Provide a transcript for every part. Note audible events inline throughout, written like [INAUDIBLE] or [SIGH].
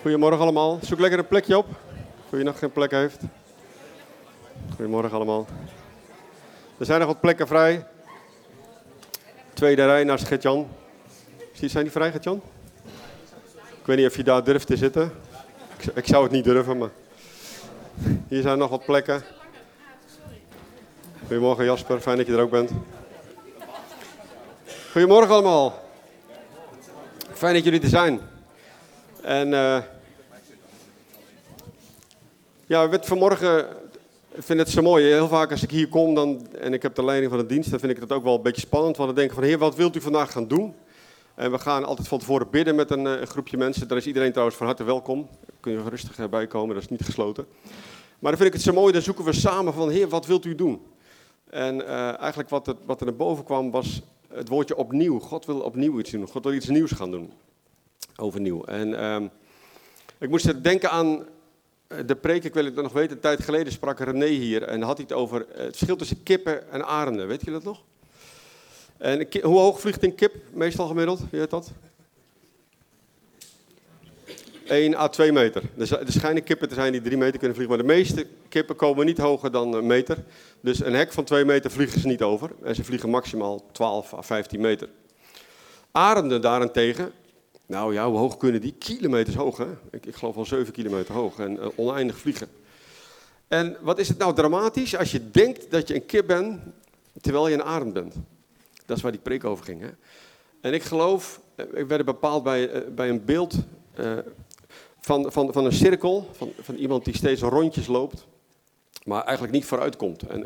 Goedemorgen allemaal. Zoek lekker een plekje op. Voor nog geen plek heeft. Goedemorgen allemaal. Er zijn nog wat plekken vrij. Tweede rij naast Gert-Jan. Zijn die vrij, Gert-Jan? Ik weet niet of je daar durft te zitten. Ik zou het niet durven, maar... Hier zijn nog wat plekken. Goedemorgen Jasper, fijn dat je er ook bent. Goedemorgen allemaal. Fijn dat jullie er zijn. En uh, ja, ik vanmorgen ik vind het zo mooi. Heel vaak als ik hier kom dan, en ik heb de leiding van de dienst, dan vind ik het ook wel een beetje spannend. Want dan denk ik van, heer, wat wilt u vandaag gaan doen? En we gaan altijd van tevoren bidden met een, een groepje mensen. Daar is iedereen trouwens van harte welkom. Kun je rustig bij komen, dat is niet gesloten. Maar dan vind ik het zo mooi, dan zoeken we samen van, heer, wat wilt u doen? En uh, eigenlijk wat, wat er naar boven kwam was het woordje opnieuw. God wil opnieuw iets doen. God wil iets nieuws gaan doen. Overnieuw. En uh, ik moest denken aan eh, de preek, ik wil het nog weten, een tijd geleden sprak René hier en had hij het over het verschil tussen kippen en arenden. Weet je dat nog? En hoe hoog vliegt een kip meestal gemiddeld? Wie weet dat? 1 à 2 meter. Er schijnen kippen te zijn die 3 meter kunnen vliegen, maar de meeste kippen komen niet hoger dan een meter. Dus een hek van 2 meter vliegen ze niet over. En ze vliegen maximaal 12 à 15 meter. Arenden daarentegen, nou ja, hoe hoog kunnen die? Kilometers hoog, hè? Ik, ik geloof wel 7 kilometer hoog en uh, oneindig vliegen. En wat is het nou dramatisch als je denkt dat je een kip bent, terwijl je een arend bent? Dat is waar die preek over ging, hè? En ik geloof, eh, ik werd bepaald bij, uh, bij een beeld van, van, van een cirkel, van, van iemand die steeds rondjes loopt, maar eigenlijk niet vooruit komt. En,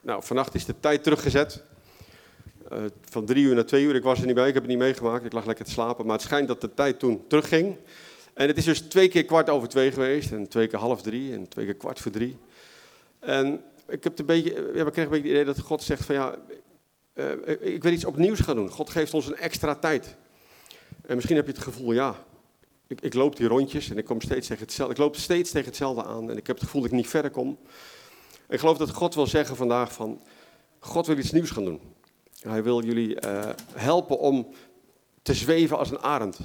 nou, vannacht is de tijd teruggezet. Uh, van drie uur naar twee uur. Ik was er niet bij, ik heb het niet meegemaakt. Ik lag lekker te slapen. Maar het schijnt dat de tijd toen terugging. En het is dus twee keer kwart over twee geweest. En twee keer half drie. En twee keer kwart voor drie. En ik heb een beetje, ja, we kregen een beetje het idee dat God zegt van ja, uh, ik wil iets opnieuws gaan doen. God geeft ons een extra tijd. En misschien heb je het gevoel, ja, ik, ik, loop die rondjes en ik kom steeds tegen hetzelfde. Ik loop steeds tegen hetzelfde aan en ik heb het gevoel dat ik niet verder kom. Ik geloof dat God wil zeggen vandaag van, God wil iets nieuws gaan doen. Hij wil jullie uh, helpen om te zweven als een arend,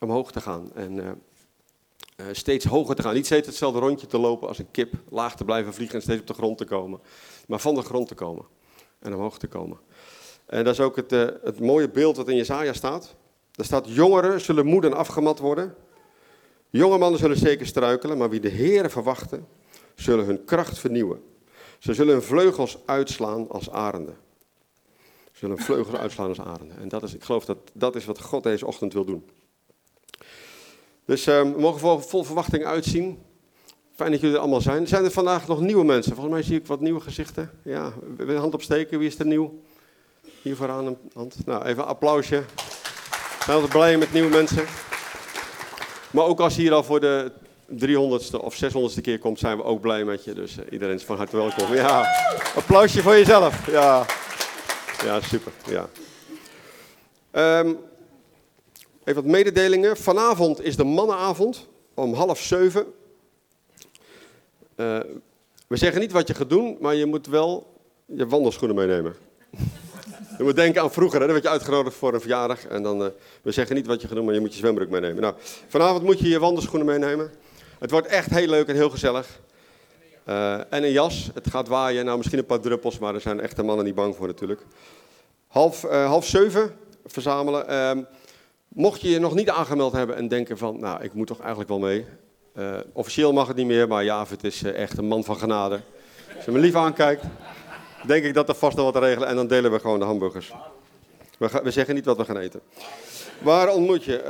omhoog te gaan en uh, uh, steeds hoger te gaan. Niet steeds hetzelfde rondje te lopen als een kip, laag te blijven vliegen en steeds op de grond te komen. Maar van de grond te komen en omhoog te komen. En dat is ook het, het mooie beeld wat in Jezaja staat. Daar staat, jongeren zullen moe en afgemat worden. Jonge mannen zullen zeker struikelen, maar wie de Heeren verwachten, zullen hun kracht vernieuwen. Ze zullen hun vleugels uitslaan als arenden. Hun vleugels uitslaan als arenden. En dat is, ik geloof dat dat is wat God deze ochtend wil doen. Dus um, we mogen vol, vol verwachting uitzien. Fijn dat jullie er allemaal zijn. Zijn er vandaag nog nieuwe mensen? Volgens mij zie ik wat nieuwe gezichten. Ja, hand opsteken. Wie is er nieuw? Hier vooraan een hand. Nou, even een applausje. We zijn altijd blij met nieuwe mensen. Maar ook als je hier al voor de 300ste of 600ste keer komt, zijn we ook blij met je. Dus uh, iedereen is van harte welkom. Ja, applausje voor jezelf. Ja, ja super. Ja. Um, even wat mededelingen. Vanavond is de mannenavond om half zeven. Uh, we zeggen niet wat je gaat doen, maar je moet wel je wandelschoenen meenemen. Je moet denken aan vroeger, hè? dan werd je uitgenodigd voor een verjaardag. En dan, uh, we zeggen niet wat je gaat doen, maar je moet je zwembroek meenemen. Nou, vanavond moet je je wandelschoenen meenemen. Het wordt echt heel leuk en heel gezellig. Uh, en een jas, het gaat waaien. Nou, misschien een paar druppels, maar er zijn echte mannen niet bang voor natuurlijk. Half, uh, half zeven verzamelen. Uh, mocht je je nog niet aangemeld hebben en denken van, nou, ik moet toch eigenlijk wel mee. officieel mag het niet meer, maar ja, het is echt een man van genade. Als je me lief aankijkt denk ik dat er vast nog wat te regelen. En dan delen we gewoon de hamburgers. We, we zeggen niet wat we gaan eten. Waar ontmoet je?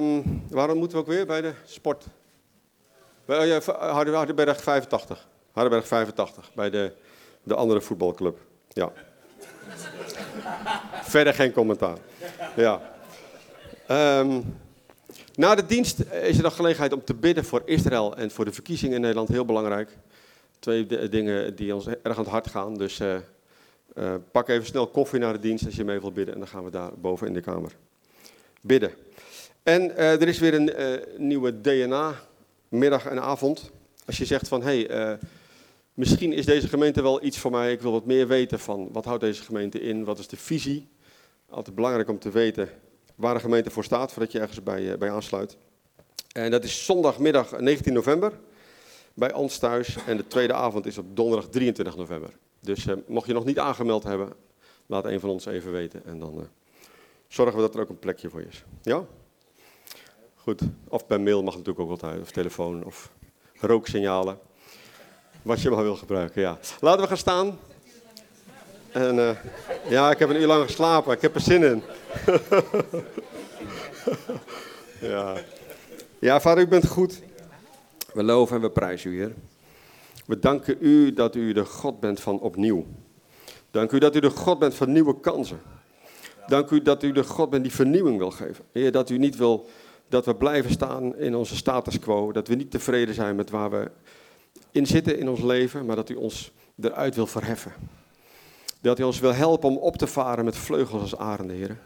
Um, waar ontmoeten we ook weer? Bij de sport. Bij, ja, Hardenberg 85. Hardenberg 85. Bij de, de andere voetbalclub. Ja. [LAUGHS] Verder geen commentaar. Ja. Um, na de dienst is er nog gelegenheid om te bidden voor Israël en voor de verkiezingen in Nederland. Heel belangrijk. Twee dingen die ons erg aan het hart gaan. Dus uh, uh, pak even snel koffie naar de dienst als je mee wilt bidden. En dan gaan we daar boven in de kamer bidden. En uh, er is weer een nieuwe DNA-middag en avond. Als je zegt van, hé, hey, misschien is deze gemeente wel iets voor mij. Ik wil wat meer weten van, wat houdt deze gemeente in? Wat is de visie? Altijd belangrijk om te weten waar een gemeente voor staat, voordat je ergens bij, bij aansluit. En dat is zondagmiddag 19 november bij ons thuis. En de tweede avond is op donderdag 23 november. Dus uh, mocht je nog niet aangemeld hebben, laat een van ons even weten. En dan zorgen we dat er ook een plekje voor is. Ja? Goed. Of per mail mag natuurlijk ook altijd. Of telefoon of rooksignalen. Wat je maar wil gebruiken, ja. Laten we gaan staan. En uh, ja, ik heb een uur lang geslapen. Ik heb er zin in. [LAUGHS] ja. ja, vader, u bent goed. We loven en we prijzen u, Heer. We danken u dat u de God bent van opnieuw. Dank u dat u de God bent van nieuwe kansen. Dank u dat u de God bent die vernieuwing wil geven. Heer, dat u niet wil dat we blijven staan in onze status quo. Dat we niet tevreden zijn met waar we in zitten in ons leven, maar dat u ons eruit wil verheffen. Dat u ons wil helpen om op te varen met vleugels als arenden, Heer.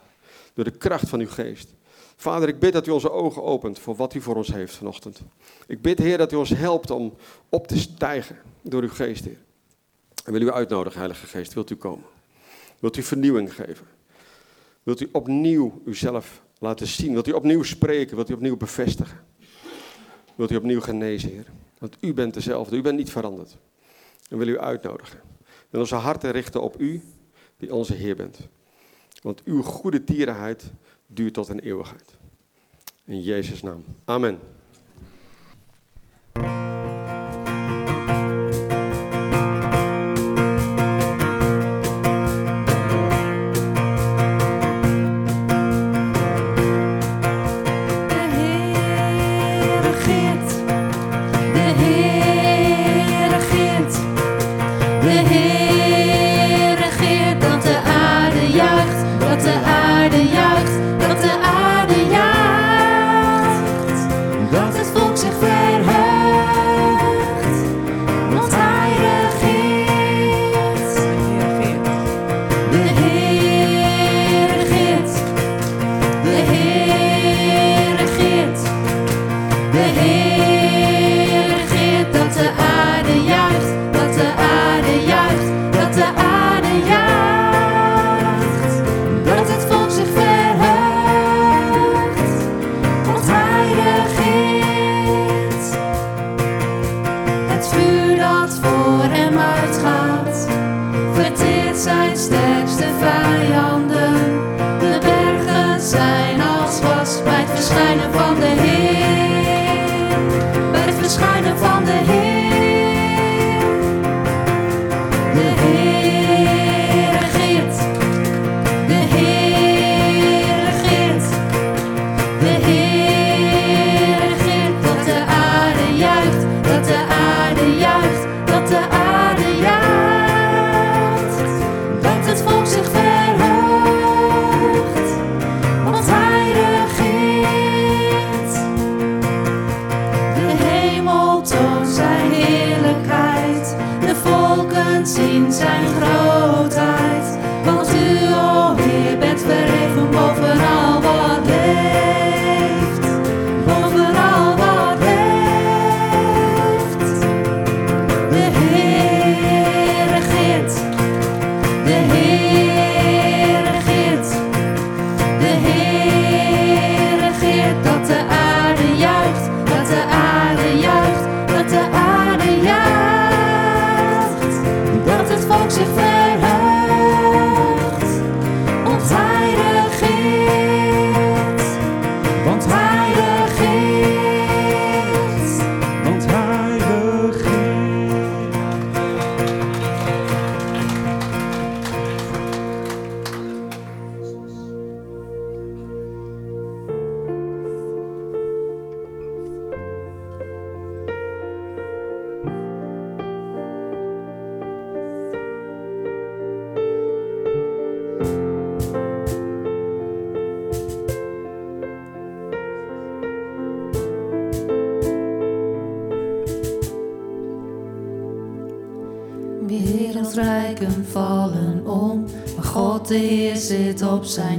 Door de kracht van uw geest. Vader, ik bid dat u onze ogen opent voor wat u voor ons heeft vanochtend. Ik bid, Heer, dat u ons helpt om op te stijgen door uw geest, Heer. En wil u uitnodigen, Heilige Geest, wilt u komen? Wilt u vernieuwing geven? Wilt u opnieuw uzelf laten zien? Wilt u opnieuw spreken? Wilt u opnieuw bevestigen? Wilt u opnieuw genezen, Heer? Want u bent dezelfde, u bent niet veranderd. En wil u uitnodigen. En onze harten richten op u, die onze Heer bent. Want uw goede tierenheid duurt tot een eeuwigheid. In Jezus' naam. Amen.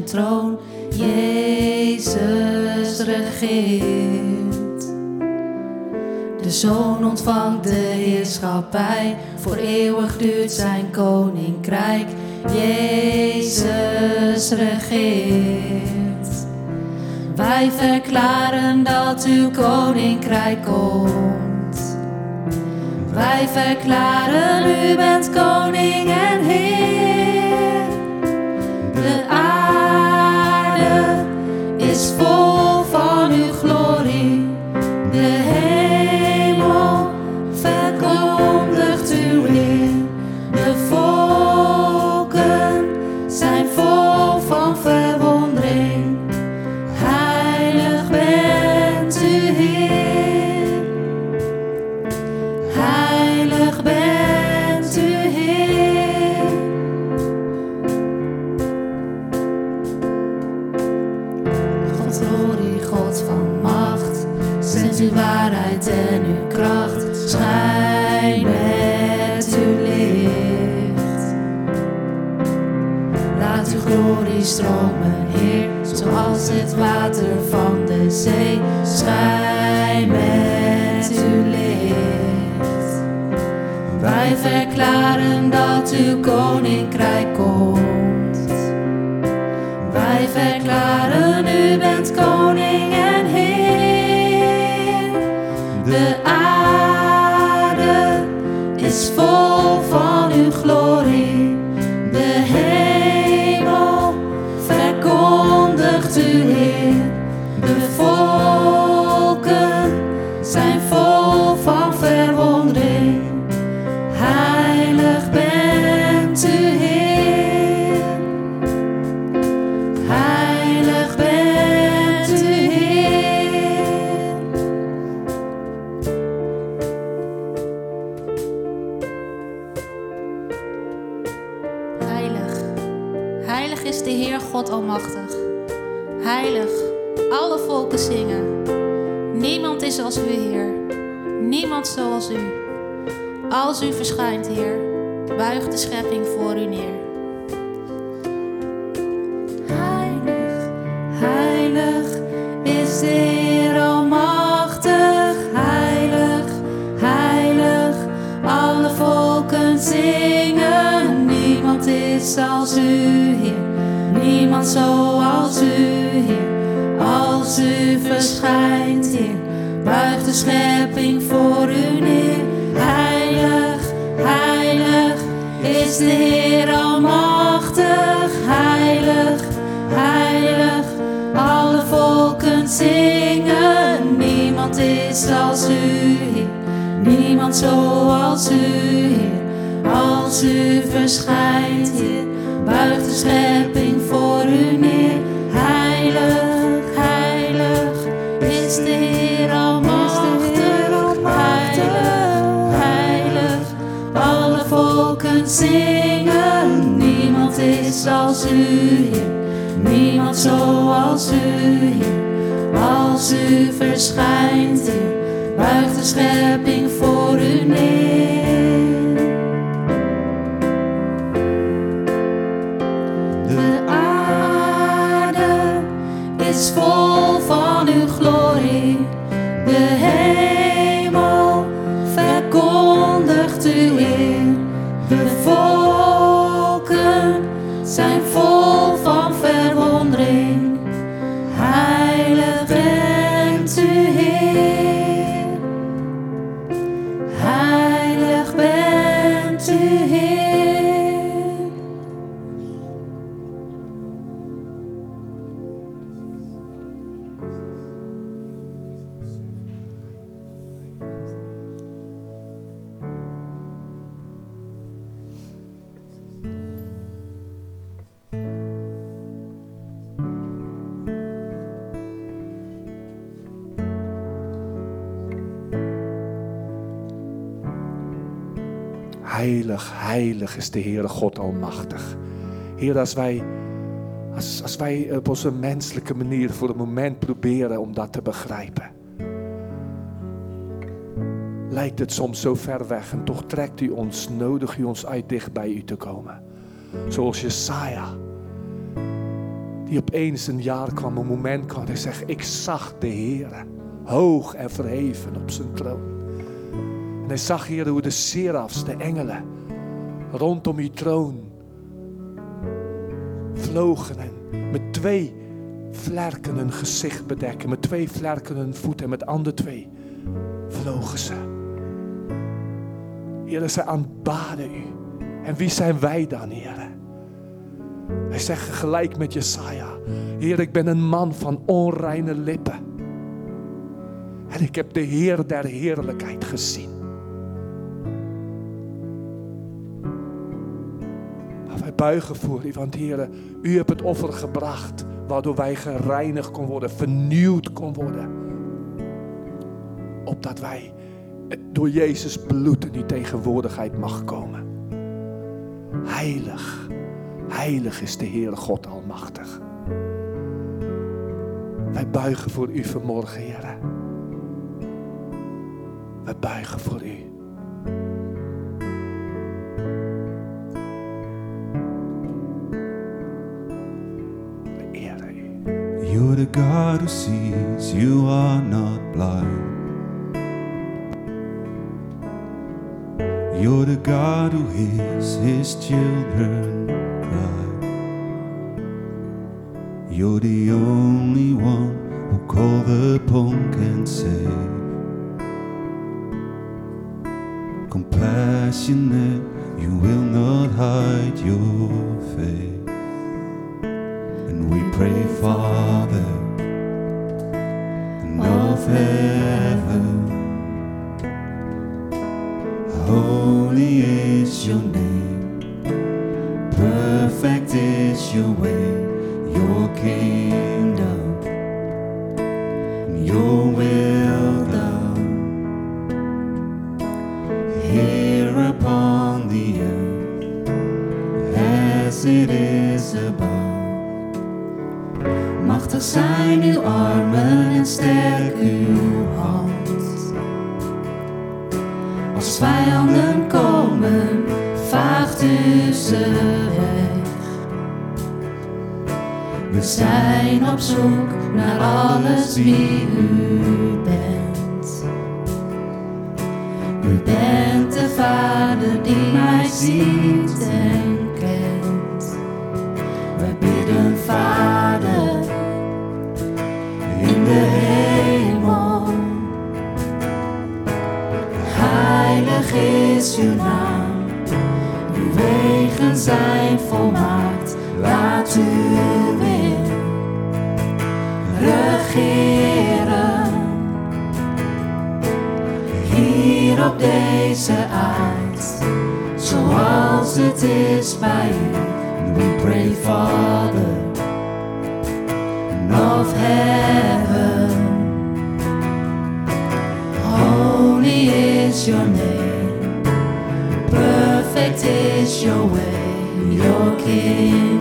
troon. Jezus regeert. De zoon ontvangt de heerschappij, voor eeuwig duurt zijn koninkrijk. Jezus regeert. Wij verklaren dat uw koninkrijk komt. Wij verklaren u bent koning en heer. De aarde The ardor is for. Heer, als wij, als, wij op onze menselijke manier voor het moment proberen om dat te begrijpen, lijkt het soms zo ver weg en toch trekt u ons, nodig u ons uit dicht bij u te komen. Zoals Jesaja, die opeens een jaar kwam, een moment kwam, hij zegt, ik zag de Heer hoog en verheven op zijn troon. En hij zag, hier hoe de serafs, de engelen, rondom uw troon vlogen en met twee vlerken hun gezicht bedekken, met twee vlerken hun voet en met andere twee vlogen ze. Here, ze aanbaden u. En wie zijn wij dan, Heren? Hij zegt gelijk met Jesaja: Heer, ik ben een man van onreine lippen. En ik heb de Heer der heerlijkheid gezien. Buigen voor u, want Heer, u hebt het offer gebracht. Waardoor wij gereinigd kon worden, vernieuwd kon worden. Opdat wij door Jezus bloed in die tegenwoordigheid mag komen. Heilig, heilig is de Heer God Almachtig. Wij buigen voor u vanmorgen, Heer. Wij buigen voor u. You're the God who sees, you are not blind. You're the God who hears his children cry. You're the only one who called upon can save. Compassionate, you will not hide your face. And we pray, Father, of heaven. Holy is your name, perfect is your way, zijn uw armen en sterk uw hand. Als vijanden komen, vaagt u ze weg. We zijn op zoek naar alles wie u bent. U bent de Vader die mij ziet zijn volmaakt. Laat uw wil regeren. Hier op deze aard, zoals het is bij u. We pray, Father, of heaven. Holy is your name, perfect is your way, your kingdom,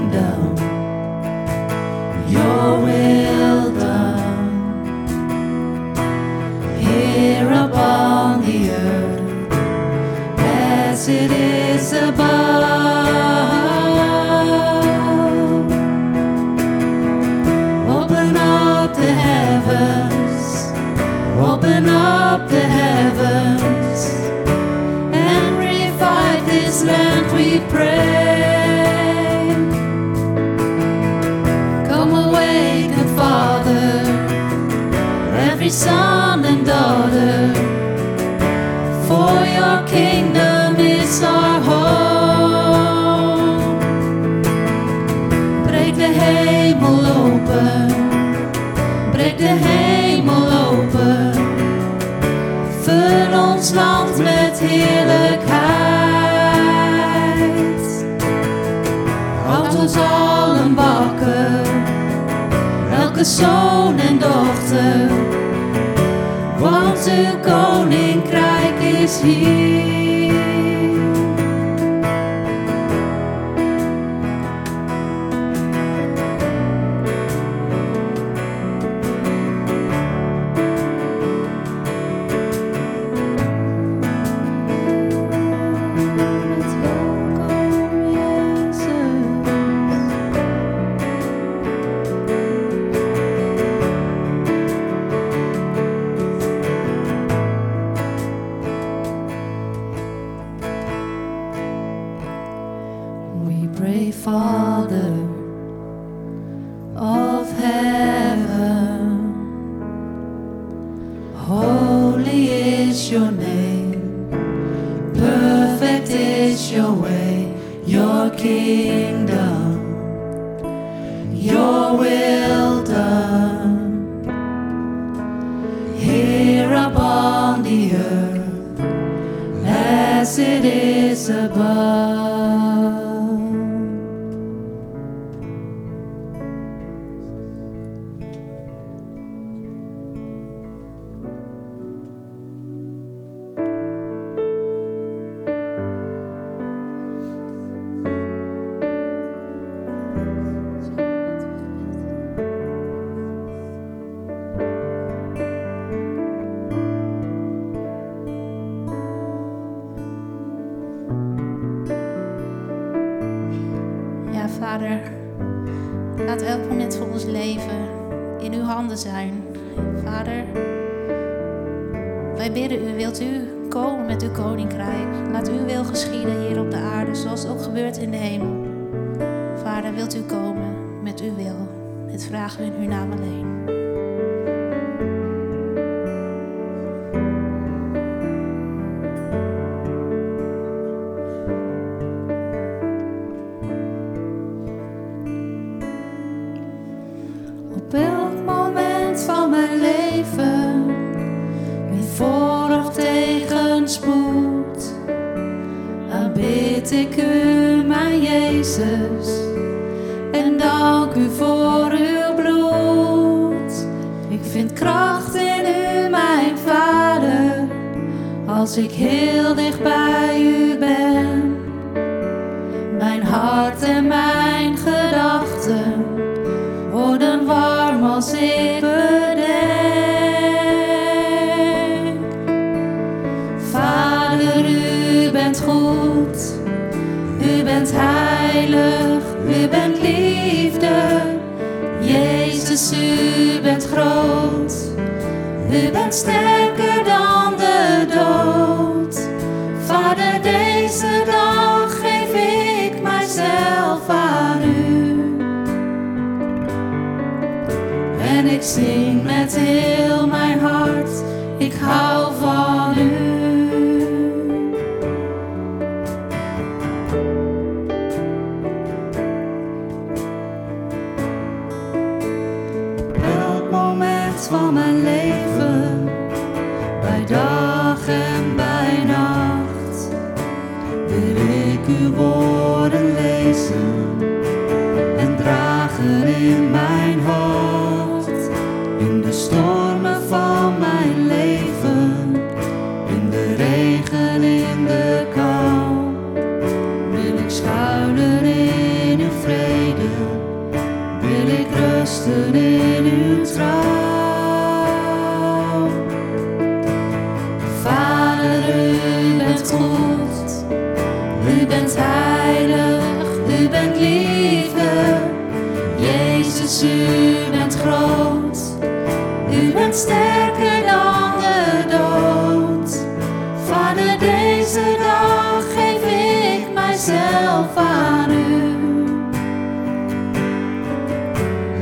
heerlijkheid. Houd ons allen wakker, elke zoon en dochter. Want uw koninkrijk is hier. Kingdom, your will done. Here upon the earth, as it is above. U bent groot, u bent sterker dan de dood. Vader, deze dag geef ik mijzelf aan u.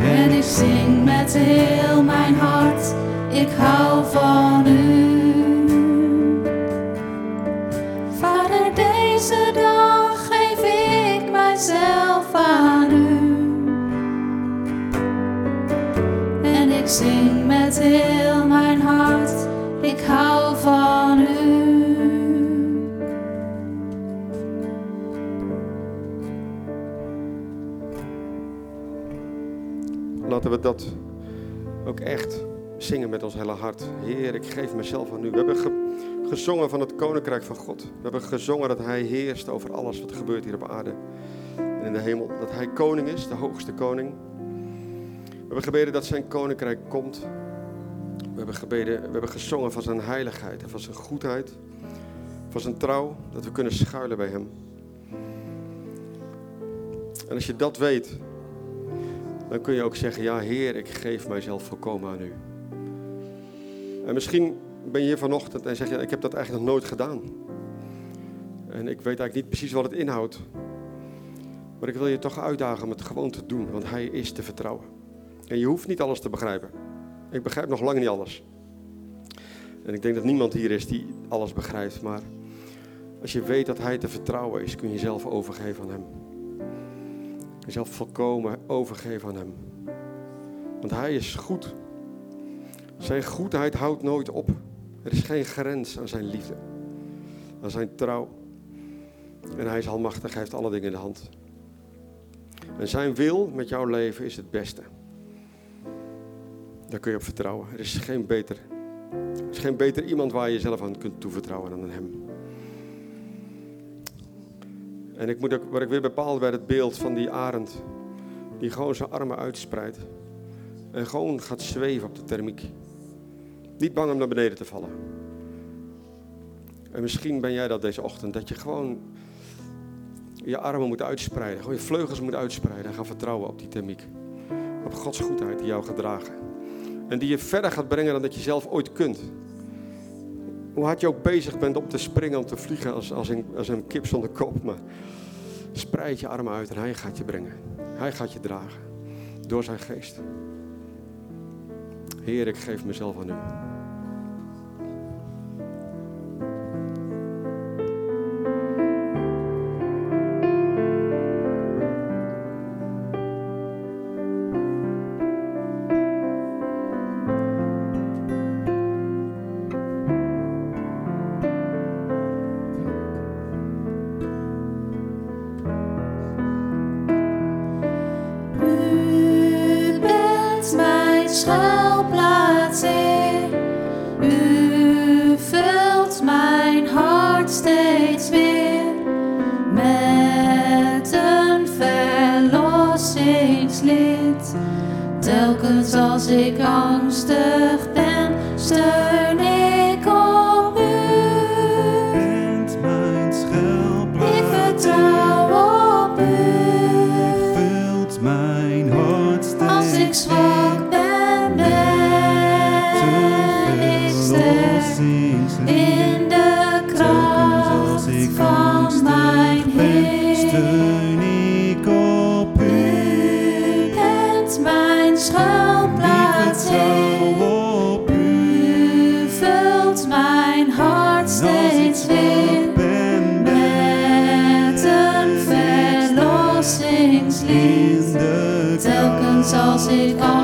En ik zing met heel mijn hart, ik hou van dat ook echt zingen met ons hele hart. Heer, ik geef mezelf aan u. We hebben ge- gezongen van het koninkrijk van God. We hebben gezongen dat Hij heerst over alles wat gebeurt hier op aarde en in de hemel. Dat Hij koning is, de hoogste koning. We hebben gebeden dat Zijn koninkrijk komt. We hebben gebeden, we hebben gezongen van Zijn heiligheid en van Zijn goedheid, van Zijn trouw, dat we kunnen schuilen bij Hem. En als je dat weet, dan kun je ook zeggen, ja Heer, ik geef mijzelf volkomen aan U. En misschien ben je hier vanochtend en zeg je, ik heb dat eigenlijk nog nooit gedaan. En ik weet eigenlijk niet precies wat het inhoudt. Maar ik wil je toch uitdagen om het gewoon te doen, want Hij is te vertrouwen. En je hoeft niet alles te begrijpen. Ik begrijp nog lang niet alles. En ik denk dat niemand hier is die alles begrijpt. Maar als je weet dat Hij te vertrouwen is, kun je jezelf overgeven aan Hem. Jezelf volkomen overgeven aan Hem. Want Hij is goed. Zijn goedheid houdt nooit op. Er is geen grens aan Zijn liefde, aan Zijn trouw. En Hij is almachtig, Hij heeft alle dingen in de hand. En Zijn wil met jouw leven is het beste. Daar kun je op vertrouwen. Er is geen beter, er is geen beter iemand waar je jezelf aan kunt toevertrouwen dan aan Hem. En ik moet ook, wat ik weer bepaalde bij het beeld van die arend, die gewoon zijn armen uitspreidt en gewoon gaat zweven op de thermiek. Niet bang om naar beneden te vallen. En misschien ben jij dat deze ochtend, dat je gewoon je armen moet uitspreiden, gewoon je vleugels moet uitspreiden en gaan vertrouwen op die thermiek. Op Gods goedheid die jou gaat dragen. En die je verder gaat brengen dan dat je zelf ooit kunt. Hoe hard je ook bezig bent om te springen, om te vliegen als, als, een, als een kip zonder kop. Maar spreid je armen uit en hij gaat je brengen. Hij gaat je dragen. Door zijn geest. Heer, ik geef mezelf aan u. U steeds weer met een verlossingslied. Telkens als ik angstig Telkens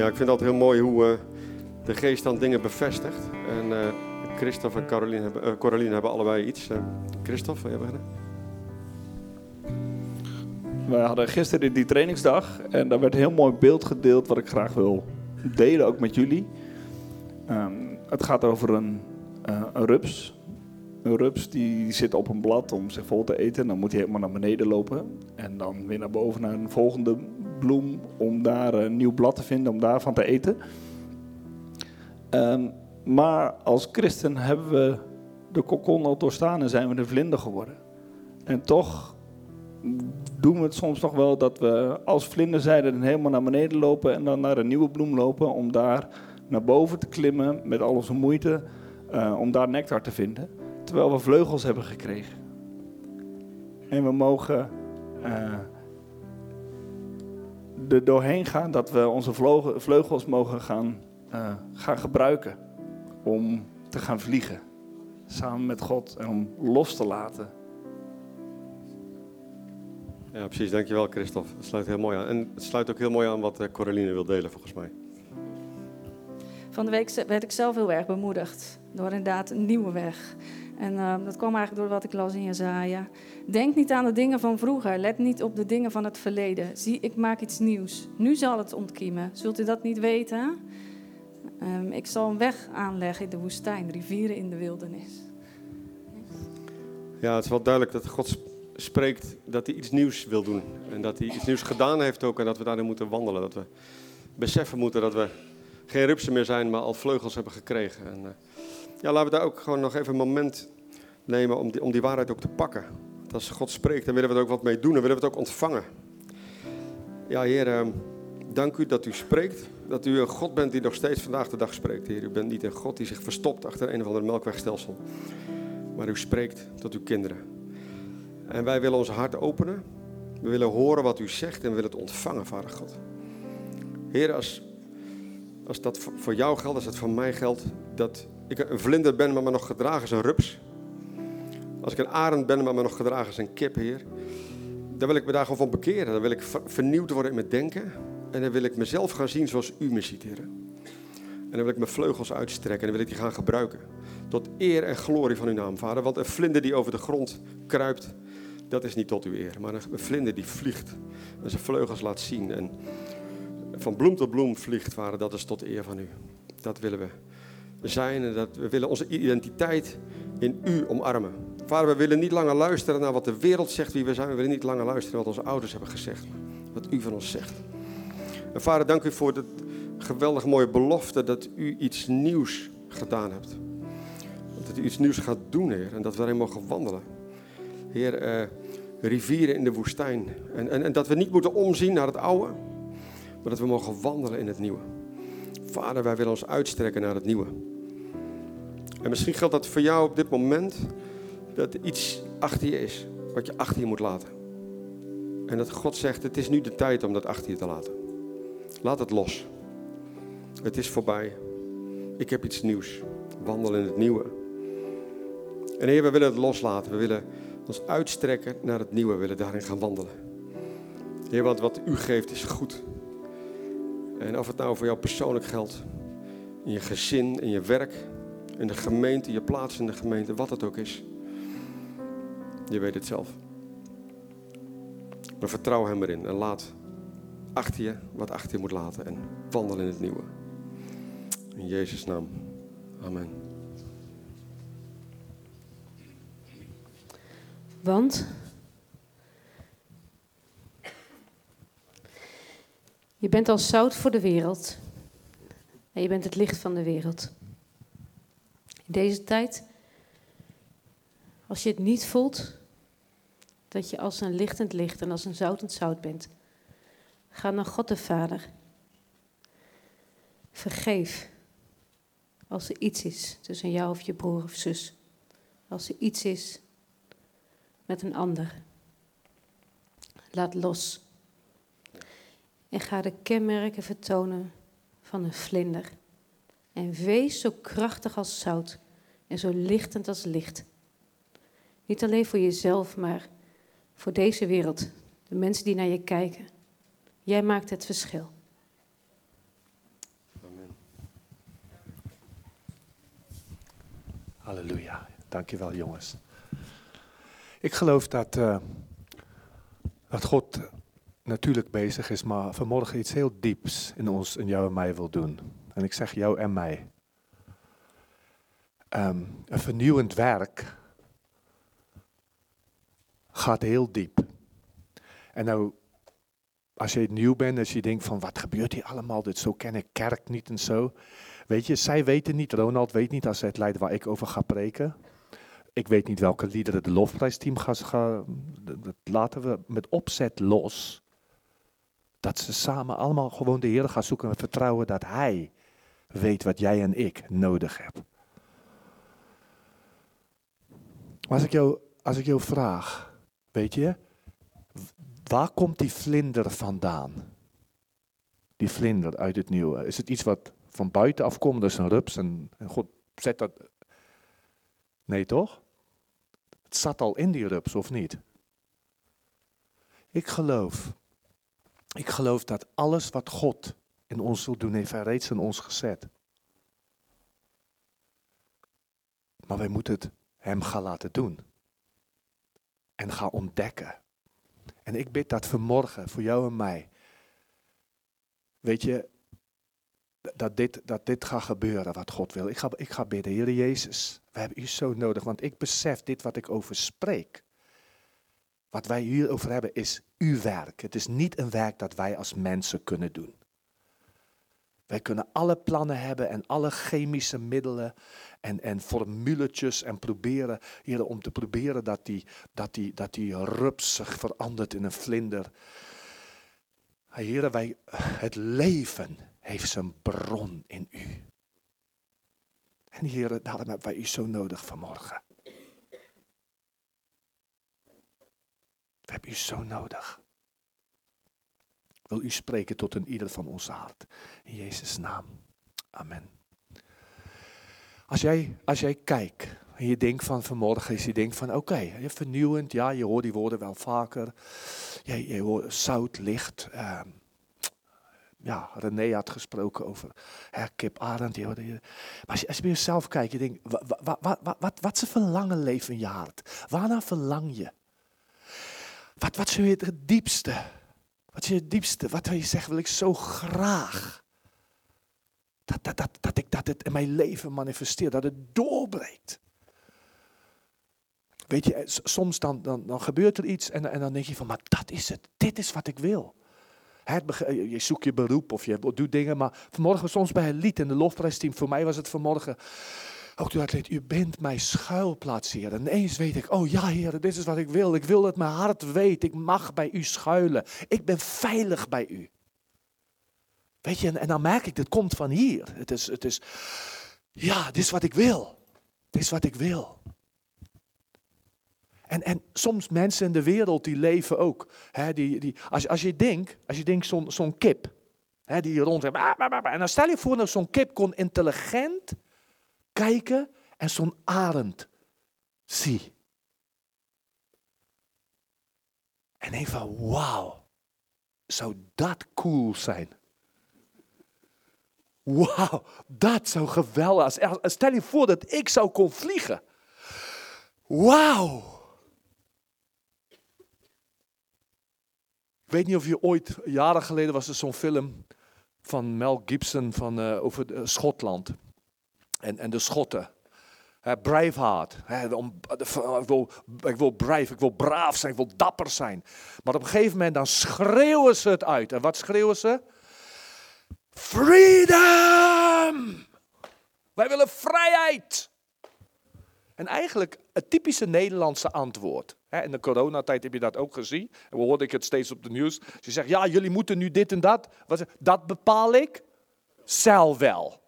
Ja, ik vind altijd heel mooi hoe eh, de geest dan dingen bevestigt. En eh Christophe en Caroline hebben, eh, Coraline hebben allebei iets. Christophe, wil jij beginnen? We hadden gisteren die trainingsdag en daar werd een heel mooi beeld gedeeld wat ik graag wil delen, ook met jullie. Ehm, het gaat over een, een rups. Een rups die zit op een blad om zich vol te eten. Dan moet hij helemaal naar beneden lopen. En dan weer naar boven naar een volgende bloem om daar een nieuw blad te vinden, om daarvan te eten. Ehm, maar als christen hebben we de kokon al doorstaan en zijn we de vlinder geworden. En toch doen we het soms nog wel dat we als vlinderzijde dan helemaal naar beneden lopen en dan naar een nieuwe bloem lopen om daar naar boven te klimmen met al onze moeite eh, om daar nectar te vinden. Terwijl we vleugels hebben gekregen. En we mogen eh, er doorheen gaan dat we onze vleugels mogen gaan, eh, gaan gebruiken om te gaan vliegen. Samen met God en om los te laten. Ja, precies. Dankjewel, Christophe. Het sluit heel mooi aan. En het sluit ook heel mooi aan wat eh, Coraline wil delen, volgens mij. Van de week werd ik zelf heel erg bemoedigd door inderdaad een nieuwe weg. En eh, dat kwam eigenlijk door wat ik las in Jezaja. Denk niet aan de dingen van vroeger. Let niet op de dingen van het verleden. Zie, ik maak iets nieuws. Nu zal het ontkiemen. Zult u dat niet weten? Ehm, ik zal een weg aanleggen in de woestijn, rivieren in de wildernis. Ja, het is wel duidelijk dat God sp- spreekt dat hij iets nieuws wil doen. En dat hij iets nieuws gedaan heeft ook en dat we daarin moeten wandelen. Dat we beseffen moeten dat we geen rupsen meer zijn, maar al vleugels hebben gekregen. En, eh, ja, laten we daar ook gewoon nog even een moment nemen om die, om die waarheid ook te pakken. Want als God spreekt, dan willen we er ook wat mee doen en willen we het ook ontvangen. Ja, Heer, eh, dank u dat u spreekt. dat u een God bent die nog steeds vandaag de dag spreekt, Heer. U bent niet een God die zich verstopt achter een of ander melkwegstelsel. Maar u spreekt tot uw kinderen. En wij willen ons hart openen. We willen horen wat u zegt en we willen het ontvangen, Vader God. Heer, als, als dat voor- voor jou geldt, als dat voor mij geldt, dat ik een vlinder ben, maar me nog gedragen als een rups. Als ik een arend ben, maar me nog gedragen als een kip, Heer. Dan wil ik me daar gewoon van bekeren. Dan wil ik ver- vernieuwd worden in mijn denken. En dan wil ik mezelf gaan zien zoals u me ziet, Heer. En dan wil ik mijn vleugels uitstrekken en dan wil ik die gaan gebruiken. Tot eer en glorie van uw naam, Vader. Want een vlinder die over de grond kruipt, dat is niet tot uw eer. Maar een vlinder die vliegt en zijn vleugels laat zien. En van bloem tot bloem vliegt, Vader, dat is tot eer van u. Dat willen we zijn en dat we willen onze identiteit in u omarmen. Vader, we willen niet langer luisteren naar wat de wereld zegt wie we zijn. We willen niet langer luisteren naar wat onze ouders hebben gezegd. Wat u van ons zegt. En vader, dank u voor de geweldig mooie belofte dat u iets nieuws gedaan hebt. Dat u iets nieuws gaat doen, Heer. En dat we erin mogen wandelen. Heer, eh, rivieren in de woestijn. En, en, en dat we niet moeten omzien naar het oude. Maar dat we mogen wandelen in het nieuwe. Vader, wij willen ons uitstrekken naar het nieuwe. En misschien geldt dat voor jou op dit moment. Dat er iets achter je is. Wat je achter je moet laten. En dat God zegt, het is nu de tijd om dat achter je te laten. Laat het los. Het is voorbij. Ik heb iets nieuws. Wandel in het nieuwe. En Heer, we willen het loslaten. We willen ons uitstrekken naar het nieuwe. We willen daarin gaan wandelen. Heer, want wat u geeft is goed. En of het nou voor jou persoonlijk geldt, in je gezin, in je werk, in de gemeente, je plaats in de gemeente, wat het ook is. Je weet het zelf. Maar vertrouw hem erin en laat achter je wat achter je moet laten en wandel in het nieuwe. In Jezus' naam. Amen. Want je bent als zout voor de wereld en je bent het licht van de wereld. In deze tijd, als je het niet voelt, dat je als een lichtend licht en als een zoutend zout bent, ga naar God de Vader. Vergeef als er iets is tussen jou of je broer of zus. Als er iets is met een ander. Laat los. En ga de kenmerken vertonen van een vlinder. En wees zo krachtig als zout en zo lichtend als licht. Niet alleen voor jezelf, maar voor deze wereld. De mensen die naar je kijken. Jij maakt het verschil. Halleluja. Dankjewel jongens. Ik geloof dat, eh, dat God natuurlijk bezig is, maar vanmorgen iets heel dieps in ons, in jou en mij wil doen. En ik zeg jou en mij. Ehm, een vernieuwend werk gaat heel diep. En nou, als je nieuw bent, als je denkt van wat gebeurt hier allemaal, dit zo ken ik kerk niet en zo. Weet je, zij weten niet, Ronald weet niet als hij het leidt waar ik over ga preken. Ik weet niet welke liederen het lofprijsteam gaat. Ga, dat laten we met opzet los. Dat ze samen allemaal gewoon de Heer gaan zoeken en vertrouwen dat Hij weet wat jij en ik nodig hebben. Als ik jou, als ik jou vraag, weet je, waar komt die vlinder vandaan? Die vlinder uit het nieuwe. Is het iets wat van buiten afkomt, dus een rups en, en God zet dat... Nee toch? Het zat al in die rups, of niet? Ik geloof, ik geloof dat alles wat God in ons wil doen, heeft hij reeds in ons gezet. Maar wij moeten het hem gaan laten doen. En gaan ontdekken. En ik bid dat vanmorgen voor jou en mij. Weet je, dat dit, dat dit gaat gebeuren wat God wil. Ik ga, ik ga bidden, Heer Jezus, we hebben u zo nodig, want ik besef dit wat ik over spreek. Wat wij hierover hebben is uw werk. Het is niet een werk dat wij als mensen kunnen doen. Wij kunnen alle plannen hebben en alle chemische middelen en, en formuletjes en proberen, Heer, om te proberen dat die, dat, die, dat die rups zich verandert in een vlinder. Heer, wij, het leven heeft zijn bron in u. En Heer, daarom hebben wij u zo nodig vanmorgen. We hebben u zo nodig. Wil u spreken tot een ieder van ons hart. In Jezus' naam. Amen. Als jij, als jij kijkt en je denkt van vanmorgen, is je denkt van oké, vernieuwend, ja, je hoort die woorden wel vaker. Je, je hoort zout, licht. ehm, ja, René had gesproken over hè, Kip Arend. die hoorde je. Maar als je, bij jezelf kijkt, je denkt, wa- wa- wa- wa- wa- wat, wat is een verlangen leven in je hart? Waarnaar verlang je? Wat, wat je het diepste? Wat is je het diepste? Wat wil je zeggen, wil ik zo graag? Dat, dat, dat, dat ik dat het in mijn leven manifesteer, dat het doorbreekt. Weet je, soms dan, dan, dan gebeurt er iets en, en dan denk je van, maar dat is het. Dit is wat ik wil. Je zoekt je beroep of je doet dingen, maar vanmorgen soms bij het lied in de lofprijsteam, voor mij was het vanmorgen, ook toen u bent mijn schuilplaats, Heer. En ineens weet ik, oh ja, Heer, dit is wat ik wil. Ik wil dat mijn hart weet, ik mag bij u schuilen. Ik ben veilig bij u. Weet je, en, en dan merk ik, het komt van hier. Het is, het is, ja, dit is wat ik wil. Dit is wat ik wil. En, en soms mensen in de wereld die leven ook. Hè, die, die, als, als je denkt, als je denkt zo'n zo'n kip. Hè, die rond En dan stel je voor dat zo'n kip kon intelligent kijken en zo'n arend zie. En denk van wauw, zou dat cool zijn? Wauw, dat zou geweldig zijn. Stel je voor dat ik zou kon vliegen. Wauw. Ik weet niet of je ooit, jaren geleden was er zo'n film van Mel Gibson van, eh, over eh, Schotland. En, en de Schotten. Hè, Braveheart. Om, ik, wil, ik wil brave, ik wil braaf zijn, ik wil dapper zijn. Maar op een gegeven moment dan schreeuwen ze het uit. En wat schreeuwen ze? Freedom! Wij willen vrijheid! En eigenlijk het typische Nederlandse antwoord. In de coronatijd heb je dat ook gezien. En we hoorden ik het steeds op de nieuws. Ze zeggen, ja, jullie moeten nu dit en dat. Wat, dat bepaal ik zelf wel.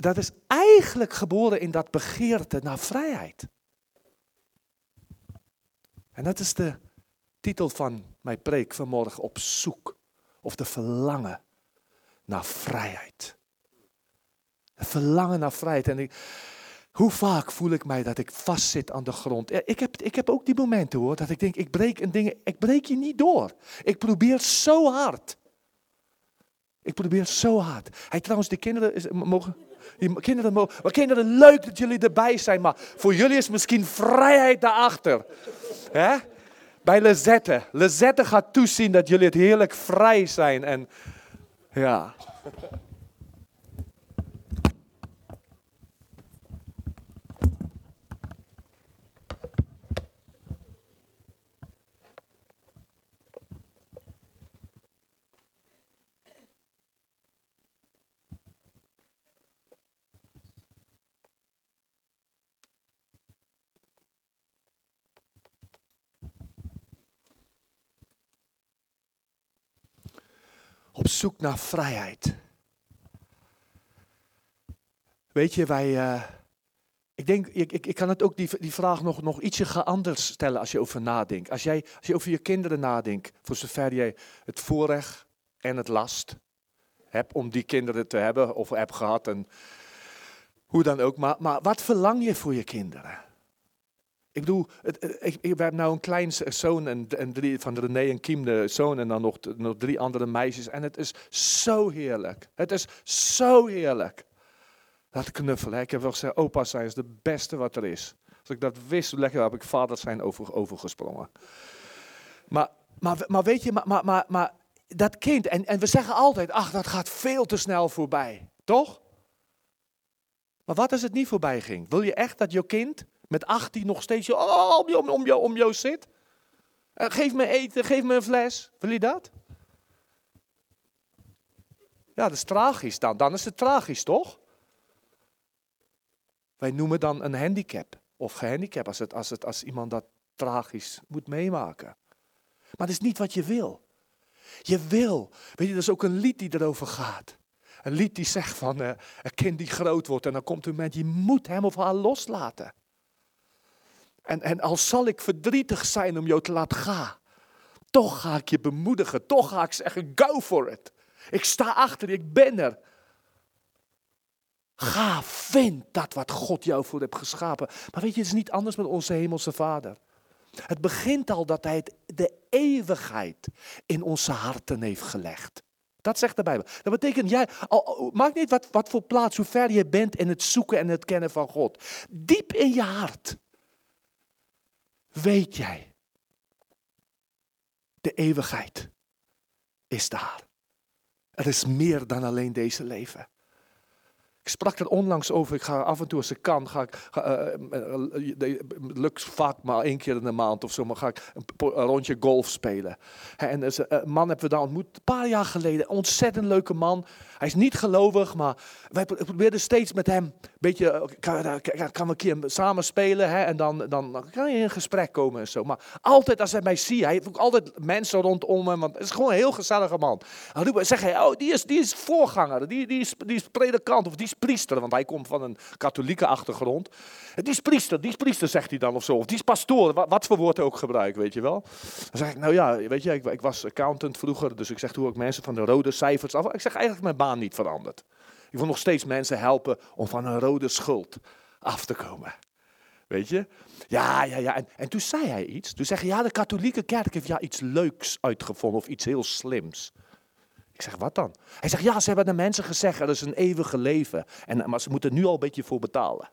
Dat is eigenlijk geboren in dat begeerte naar vrijheid. En dat is de titel van mijn preek vanmorgen op zoek. Of de verlangen naar vrijheid. Het verlangen naar vrijheid. En hoe vaak voel ik mij dat ik vastzit aan de grond? Ik heb, ik heb ook die momenten hoor, dat ik denk, ik breek een ding, ik breek je niet door. Ik probeer zo hard. Ik probeer zo hard. Hey, trouwens, de kinderen is, mogen, kinderen maar kinderen, leuk dat jullie erbij zijn, maar voor jullie is misschien vrijheid daarachter. Hè? Bij Lizette. Lizette gaat toezien dat jullie het heerlijk vrij zijn. En ja. Op zoek naar vrijheid. Weet je, wij. eh, ik denk, ik, ik, ik kan het ook die, die vraag nog, nog ietsje anders stellen als je over nadenkt. Als, jij, als je over je kinderen nadenkt, voor zover jij het voorrecht en het last hebt om die kinderen te hebben of hebt gehad en hoe dan ook. Maar, maar wat verlang je voor je kinderen? Ik bedoel, het, het- ik, we hebben nou een klein zoon en, en drie, van René en Kiem de zoon en dan nog, nog drie andere meisjes. En het is zo heerlijk. Het is zo heerlijk. Dat knuffelen. Ik heb wel gezegd, opa zijn is de beste wat er is. Als ik dat wist, lekker heb ik vader zijn over, overgesprongen. Maar, maar, maar weet je, maar, maar, maar, maar dat kind, en, en we zeggen altijd, ach, dat gaat veel te snel voorbij. Toch? Maar wat als het niet voorbij ging? Wil je echt dat je kind met 18 nog steeds oh, om, jou, om, om zit? Eh, geef me eten, geef me een fles. Wil je dat? Ja, dat is tragisch dan. Dan is het tragisch, toch? Wij noemen dan een handicap. Of gehandicap als, het, als, het, als iemand dat tragisch moet meemaken. Maar dat is niet wat je wil. Je wil. Weet je, er is ook een lied die erover gaat. Een lied die zegt van eh, een kind die groot wordt en dan komt een moment, je moet hem of haar loslaten. En, en al zal ik verdrietig zijn om jou te laten gaan, toch ga ik je bemoedigen, toch ga ik zeggen, go for it. Ik sta achter je, ik ben er. Ga, vind dat wat God jou voor hebt geschapen. Maar weet je, het is niet anders met onze hemelse Vader. Het begint al dat hij de eeuwigheid in onze harten heeft gelegd. Dat zegt de Bijbel. Dat betekent, jij, al, niet wat, wat voor plaats, hoe ver je bent in het zoeken en het kennen van God. Diep in je hart weet jij, de eeuwigheid is daar. Er is meer dan alleen deze leven. Sprak er onlangs over. Ik ga af en toe als ik kan, ga ik, ga, het lukt vaak maar één keer in de maand of zo, maar ga ik een, rondje golf spelen. En is een man hebben we daar ontmoet, een paar jaar geleden. Ontzettend leuke man. Hij is niet gelovig, maar wij pro- probeerden steeds met hem een beetje, kan, kan, we een keer samen spelen hè, en dan, dan, dan kan je in gesprek komen en zo. Maar altijd als hij mij ziet, hij heeft ook altijd mensen rondom hem, want het is gewoon een heel gezellige man. Dan roepen- zeg hij, oh die is, die is voorganger, die, die, is, die is predikant of die priester, want hij komt van een katholieke achtergrond. Die is priester, die is priester zegt hij dan of zo, of die is pastoor, wat, wat voor woord ook gebruikt, weet je wel. Dan zeg ik, nou ja, weet je, ik, ik was accountant vroeger, dus ik zeg hoe ik mensen van de rode cijfers af. Ik zeg eigenlijk mijn baan niet veranderd. Ik wil nog steeds mensen helpen om van een rode schuld af te komen. Weet je? Ja, ja, ja. En, en toen zei hij iets. Toen zei hij, ja, de katholieke kerk heeft ja iets leuks uitgevonden of iets heel slims. Ik zeg, wat dan? Hij zegt, ja, ze hebben de mensen gezegd, er is een eeuwige leven. En, maar ze moeten nu al een beetje voor betalen.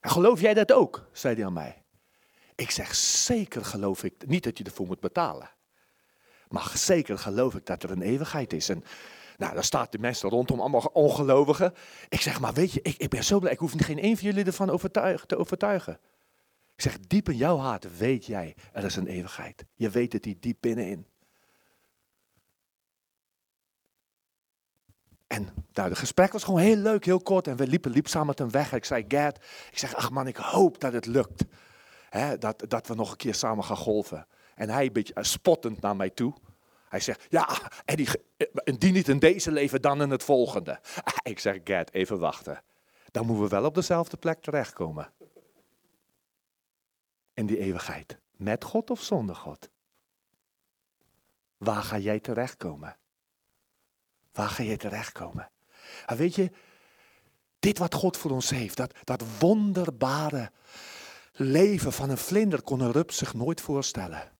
En geloof jij dat ook? zei hij aan mij. Ik zeg, zeker geloof ik, niet dat je ervoor moet betalen. Maar zeker geloof ik dat er een eeuwigheid is. En nou, daar staat de mensen rondom, allemaal ongelovigen. Ik zeg, maar weet je, ik, ik ben zo blij, ik hoef geen één van jullie ervan overtuigen, te overtuigen. Ik zeg, diep in jouw hart weet jij, er is een eeuwigheid. Je weet het die diep binnenin. En nou, het gesprek was gewoon heel leuk, heel kort. En we liepen, samen met hem weg. Ik zei, Gert, ik zeg, ach man, ik hoop dat het lukt. Hè, dat, dat we nog een keer samen gaan golven. En hij een beetje eh, spottend naar mij toe. Hij zegt, ja, en die, indien niet in deze leven, dan in het volgende. [LAUGHS] Ik zeg, Gert, even wachten. Dan moeten we wel op dezelfde plek terechtkomen. In die eeuwigheid. Met God of zonder God? Waar ga jij terechtkomen? Waar ga je terechtkomen? En weet je, dit wat God voor ons heeft, dat, dat wonderbare leven van een vlinder kon een rups zich nooit voorstellen.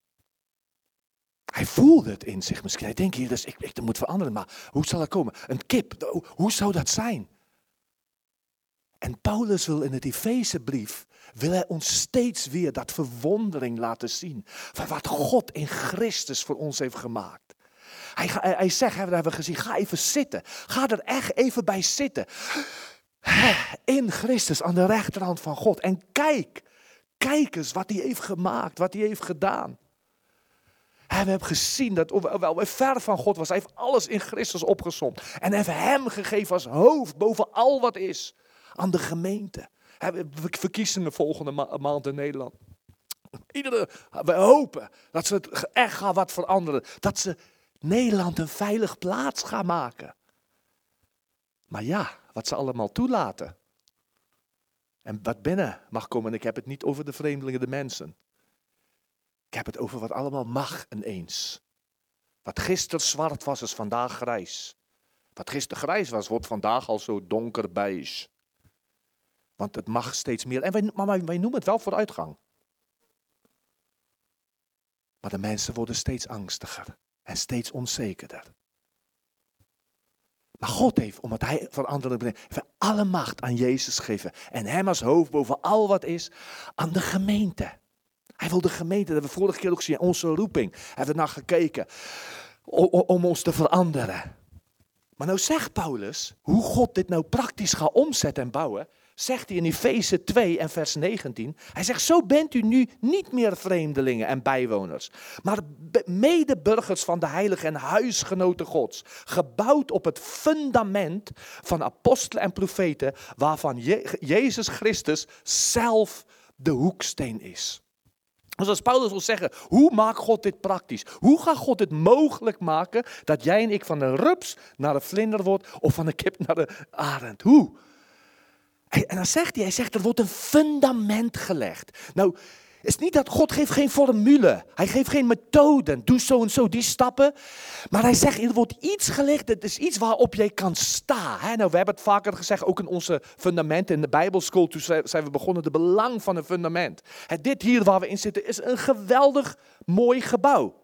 Hij voelde het in zich misschien. Hij denkt hier, dus ik, ik moet veranderen, maar hoe zal dat komen? Een kip, hoe, hoe zou dat zijn? En Paulus wil in het Efezebrief, wil hij ons steeds weer dat verwondering laten zien. Van wat God in Christus voor ons heeft gemaakt. Hij, hij, zegt, hebben we gezien, ga even zitten. Ga er echt even bij zitten. In Christus, aan de rechterhand van God. En kijk, kijk eens wat hij heeft gemaakt, wat hij heeft gedaan. En we hebben gezien dat, hoewel hij ver van God was, hij heeft alles in Christus opgezomd. En heeft hem gegeven als hoofd boven al wat is aan de gemeente. We verkiezingen volgende ma- maand in Nederland. Iedere, we hopen dat ze het echt gaan wat veranderen. Dat ze Nederland een veilig plaats gaan maken. Maar ja, wat ze allemaal toelaten. En wat binnen mag komen. En ik heb het niet over de vreemdelingen, de mensen. Ik heb het over wat allemaal mag ineens. Wat gisteren zwart was, is vandaag grijs. Wat gisteren grijs was, wordt vandaag al zo donker beige. Want het mag steeds meer. En wij, maar wij, wij noemen het wel vooruitgang. Maar de mensen worden steeds angstiger steeds onzekerder. Maar God heeft, omdat hij van heeft alle macht aan Jezus gegeven. En hem als hoofd boven al wat is, aan de gemeente. Hij wil de gemeente, dat hebben we vorige keer ook gezien, onze roeping. Hebben we naar gekeken. Om ons te veranderen. Maar nou zegt Paulus, hoe God dit nou praktisch gaat omzetten en bouwen, zegt hij in Efeze 2 en vers 19. Hij zegt, zo bent u nu niet meer vreemdelingen en bijwoners, maar medeburgers van de heilige en huisgenoten Gods. Gebouwd op het fundament van apostelen en profeten, waarvan Je- Jezus Christus zelf de hoeksteen is. Dus als Paulus wil zeggen, hoe maakt God dit praktisch? Hoe gaat God het mogelijk maken dat jij en ik van een rups naar een vlinder wordt of van een kip naar de arend? Hoe? En dan zegt hij, hij zegt, er wordt een fundament gelegd. Nou, is niet dat God geeft geen formule. Hij geeft geen methoden. Doe zo en zo, die stappen. Maar hij zegt, er wordt iets gelegd. Het is iets waarop jij kan staan. Nou, we hebben het vaker gezegd, ook in onze fundamenten in de Bijbelschool. Toen zijn we begonnen, de belang van een fundament. Dit hier waar we in zitten is een geweldig mooi gebouw.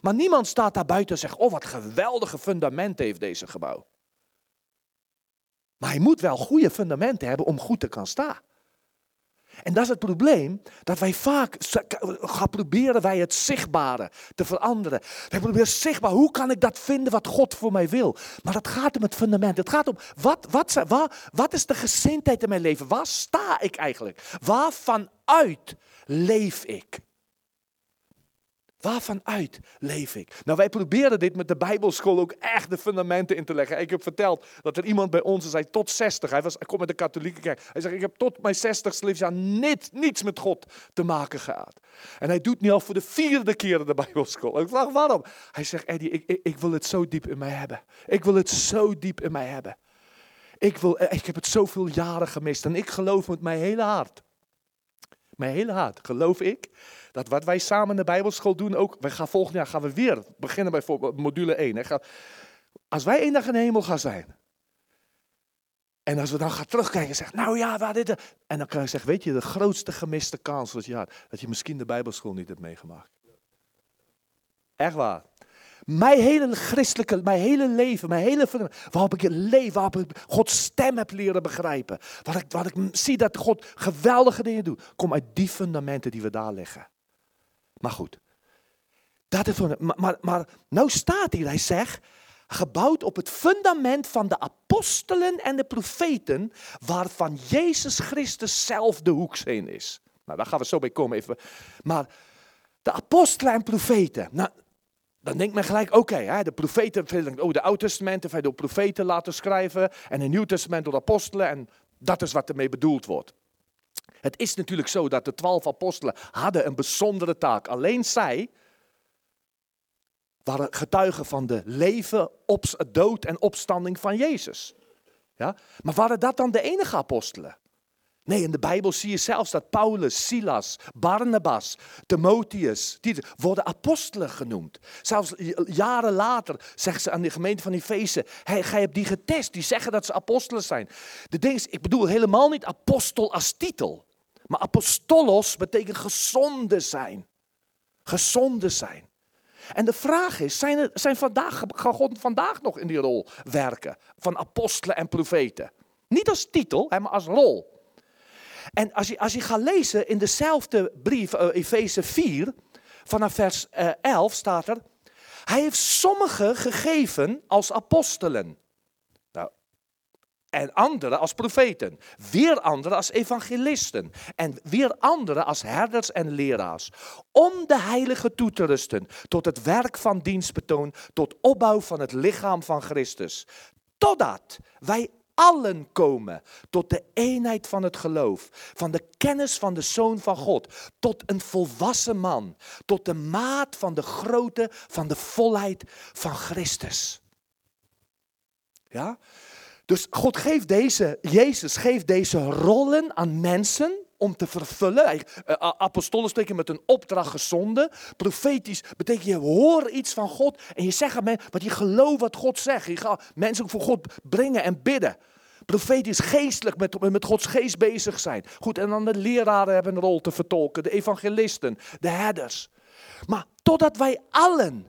Maar niemand staat daar buiten en zegt, oh wat geweldige fundament heeft deze gebouw. Maar hij moet wel goede fundamenten hebben om goed te kan staan. En dat is het probleem, dat wij vaak gaan proberen wij het zichtbare te veranderen. Wij proberen zichtbaar, hoe kan ik dat vinden wat God voor mij wil? Maar dat gaat om het fundament. Het gaat om, wat, wat, waar, wat is de gezindheid in mijn leven? Waar sta ik eigenlijk? Waarvan uit leef ik? Waarvan uit leef ik? Nou, wij proberen dit met de Bijbelschool ook echt de fundamenten in te leggen. Ik heb verteld dat er iemand bij ons hij tot 60, hij, was, hij komt uit de katholieke kerk. Hij zegt, ik heb tot mijn 60ste levensjaar niet, niets met God te maken gehad. En hij doet nu al voor de vierde keer de Bijbelschool. Ik vraag waarom? Hij zegt, Eddie, ik, ik, ik wil het zo diep in mij hebben. Ik wil het zo diep in mij hebben. Ik, wil, ik heb het zoveel jaren gemist en ik geloof met mijn hele hart. Mijn hele hart geloof ik dat wat wij samen in de Bijbelschool doen ook. Wij gaan volgend jaar gaan we weer beginnen bij module 1. Hè. Ga- Als wij één dag in de hemel gaan zijn. En als we dan gaan terugkijken en zeggen, nou ja, waar dit. En dan kan je zeggen, weet je, de grootste gemiste kans dat je dat je misschien de Bijbelschool niet hebt meegemaakt. Echt waar. Mijn hele christelijke, mijn hele leven, mijn hele waarop ik het leven, waarop ik Gods stem heb leren begrijpen. Wat ik, wat ik zie dat God geweldige dingen doet, komt uit die fundamenten die we daar leggen. Maar goed, dat is maar, maar, maar nou staat hier, hij zegt, gebouwd op het fundament van de apostelen en de profeten, waarvan Jezus Christus zelf de hoeksteen is. Nou, daar gaan we zo bij komen even. Maar de apostelen en profeten, nou, dan denkt men gelijk, oké, hè, de profeten, oh, de Oude Testament heeft door profeten laten schrijven en het Nieuw Testament door apostelen en dat is wat ermee bedoeld wordt. Het is natuurlijk zo dat de twaalf apostelen hadden een bijzondere taak. Alleen zij waren getuigen van de leven, dood en opstanding van Jezus. Ja? Maar waren dat dan de enige apostelen? Nee, in de Bijbel zie je zelfs dat Paulus, Silas, Barnabas, Timotheus, die worden apostelen genoemd. Zelfs jaren later zeggen ze aan de gemeente van Efeze, hey, gij hebt die getest, die zeggen dat ze apostelen zijn. De ding is, ik bedoel helemaal niet apostel als titel. Maar apostolos betekent gezonde zijn. Gezonde zijn. En de vraag is, zijn, er, zijn vandaag, gaan God vandaag nog in die rol werken? Van apostelen en profeten. Niet als titel, maar als rol. En als je, als je gaat lezen in dezelfde brief, uh, Efeze 4, vanaf vers uh, 11 staat er, hij heeft sommigen gegeven als apostelen. Nou, en anderen als profeten. Weer anderen als evangelisten. En weer anderen als herders en leraars. Om de heilige toe te rusten. Tot het werk van dienstbetoon. Tot opbouw van het lichaam van Christus. Totdat wij allen komen tot de eenheid van het geloof, van de kennis van de Zoon van God, tot een volwassen man, tot de maat van de grootte van de volheid van Christus. Ja? Dus God geeft deze, Jezus geeft deze rollen aan mensen om te vervullen. Uh, apostolen spreken met een opdracht gezonden. Profetisch betekent je hoort iets van God en je zegt aan mensen, want je gelooft wat God zegt. Je gaat mensen voor God brengen en bidden. Profetisch geestelijk met, met Gods geest bezig zijn. Goed, en dan de leraren hebben een rol te vertolken, de evangelisten, de herders. Maar totdat wij allen,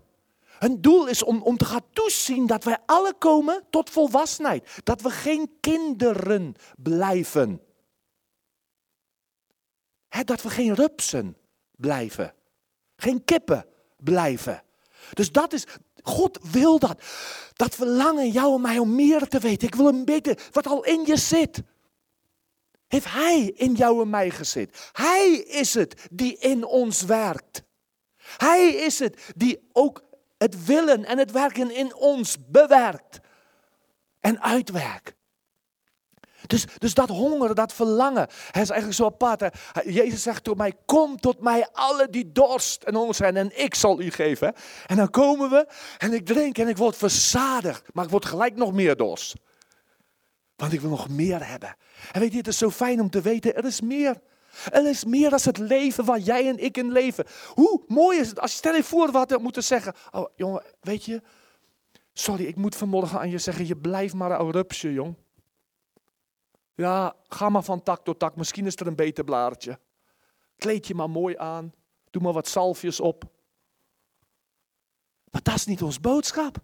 hun doel is om, om te gaan toezien dat wij alle komen tot volwassenheid. Dat we geen kinderen blijven. Dat we geen rupsen blijven. Geen kippen blijven. Dus dat is, God wil dat. Dat verlangen jou en mij om meer te weten. Ik wil een beetje wat al in je zit. Heeft Hij in jou en mij gezet. Hij is het die in ons werkt. Hij is het die ook het willen en het werken in ons bewerkt en uitwerkt. Dus, dus dat hongeren, dat verlangen. Hij is eigenlijk zo apart. Jezus zegt tot mij, kom tot mij alle die dorst en honger zijn en ik zal u geven. En dan komen we en ik drink en ik word verzadigd. Maar ik word gelijk nog meer dorst. Want ik wil nog meer hebben. En weet je, het is zo fijn om te weten, er is meer. Er is meer dan het leven waar jij en ik in leven. Hoe mooi is het als je stel je voor wat we moeten zeggen. Oh jongen, weet je, sorry, ik moet vanmorgen aan je zeggen, je blijft maar een rupsje, jong. Ja, ga maar van tak tot tak. Misschien is er een beter blaadje. Kleed je maar mooi aan. Doe maar wat zalfjes op. Maar dat is niet ons boodschap.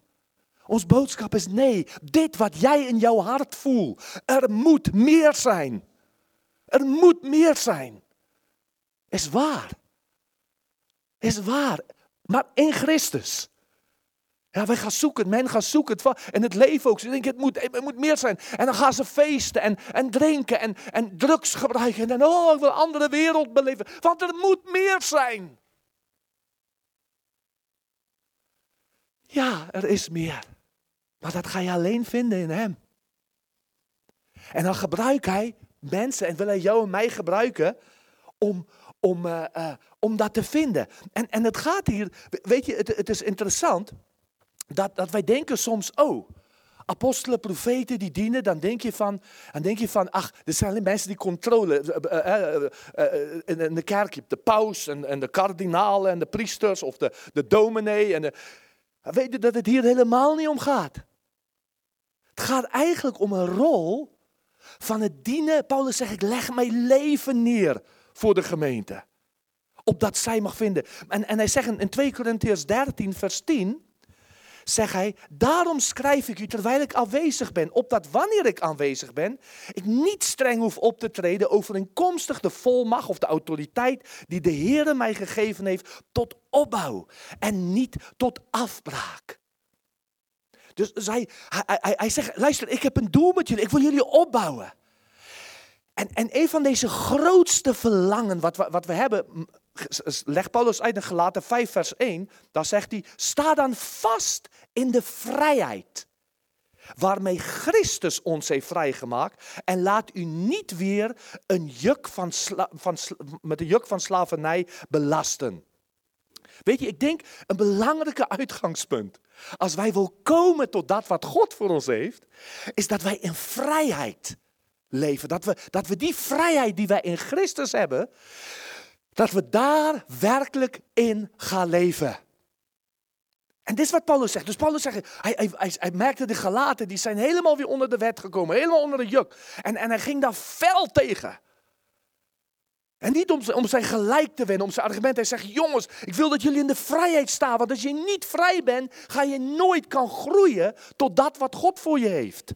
Ons boodschap is nee, dit wat jij in jouw hart voelt. Er moet meer zijn. Er moet meer zijn. Is waar. Is waar. Maar in Christus. Ja, wij gaan zoeken, men gaat zoeken. En het leven ook. Ze denken, het moet, het moet meer zijn. En dan gaan ze feesten en, en drinken en, en drugs gebruiken. En oh, ik wil een andere wereld beleven. Want er moet meer zijn. Ja, er is meer. Maar dat ga je alleen vinden in Hem. En dan gebruikt Hij mensen en wil Hij jou en mij gebruiken om, om, eh, eh, om dat te vinden. En, en het gaat hier, weet je, het, het is interessant dat, dat wij denken soms, oh, apostelen, profeten die dienen, dan denk je van, dan denk je van ach, er zijn alleen mensen die controle, eh, eh, eh, in, de kerk, de paus en, en de kardinalen en de priesters of de, de dominee. En weet je dat het hier helemaal niet om gaat? Het gaat eigenlijk om een rol van het dienen. Paulus zegt, ik leg mijn leven neer voor de gemeente. Opdat zij mag vinden. En, en hij zegt in 2 Corinthians 13, vers 10, zegt hij, daarom schrijf ik u terwijl ik afwezig ben, opdat wanneer ik aanwezig ben, ik niet streng hoef op te treden overeenkomstig de volmacht of de autoriteit die de Heer mij gegeven heeft tot opbouw en niet tot afbraak. Dus, hij, hij, hij, hij zegt, luister, ik heb een doel met jullie, ik wil jullie opbouwen. En, en een van deze grootste verlangen wat we, wat we hebben, legt Paulus uit in Gelaten 5 vers 1, daar zegt hij, sta dan vast in de vrijheid waarmee Christus ons heeft vrijgemaakt en laat u niet weer een juk van van, met een juk van slavernij belasten. Weet je, ik denk een belangrijke uitgangspunt. Als wij wil komen tot dat wat God voor ons heeft, is dat wij in vrijheid leven. Dat we, dat we die vrijheid die wij in Christus hebben, dat we daar werkelijk in gaan leven. En dit is wat Paulus zegt. Dus Paulus zegt, hij, hij, hij, merkte de galaten, die zijn helemaal weer onder de wet gekomen, helemaal onder de juk. En, en hij ging daar fel tegen. En niet om, om zijn gelijk te winnen, om zijn argument. Hij zegt, jongens, ik wil dat jullie in de vrijheid staan. Want als je niet vrij bent, ga je nooit kan groeien tot dat wat God voor je heeft.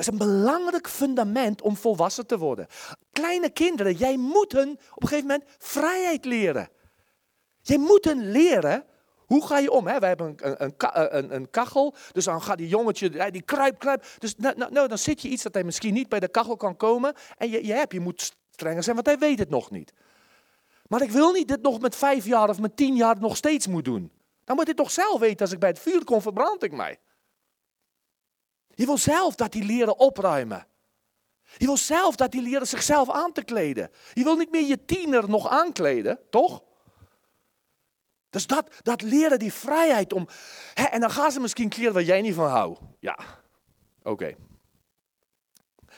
Dat is een belangrijk fundament om volwassen te worden. Kleine kinderen, jij moet hun op een gegeven moment vrijheid leren. Jij moet leren, hoe ga je om? Hè? Hebben een, een, een, een, kachel, dus dan gaat die jongetje, die kruip, kruip. Dus nou, nou, nou, dan zit je iets dat hij misschien niet bij de kachel kan komen. En je, je, hebt, je moet strenger zijn, want hij weet het nog niet. Maar ik wil niet dit nog met vijf jaar of met tien jaar nog steeds moet doen. Dan moet hij toch zelf weten, als ik bij het vuur kom, verbrand ik mij. Je wil zelf dat die leren opruimen. Je wil zelf dat die leren zichzelf aan te kleden. Je wil niet meer je tiener nog aankleden, toch? Dus dat, dat leren die vrijheid om. En dan gaan ze misschien kleren waar jij niet van houdt. Ja, oké.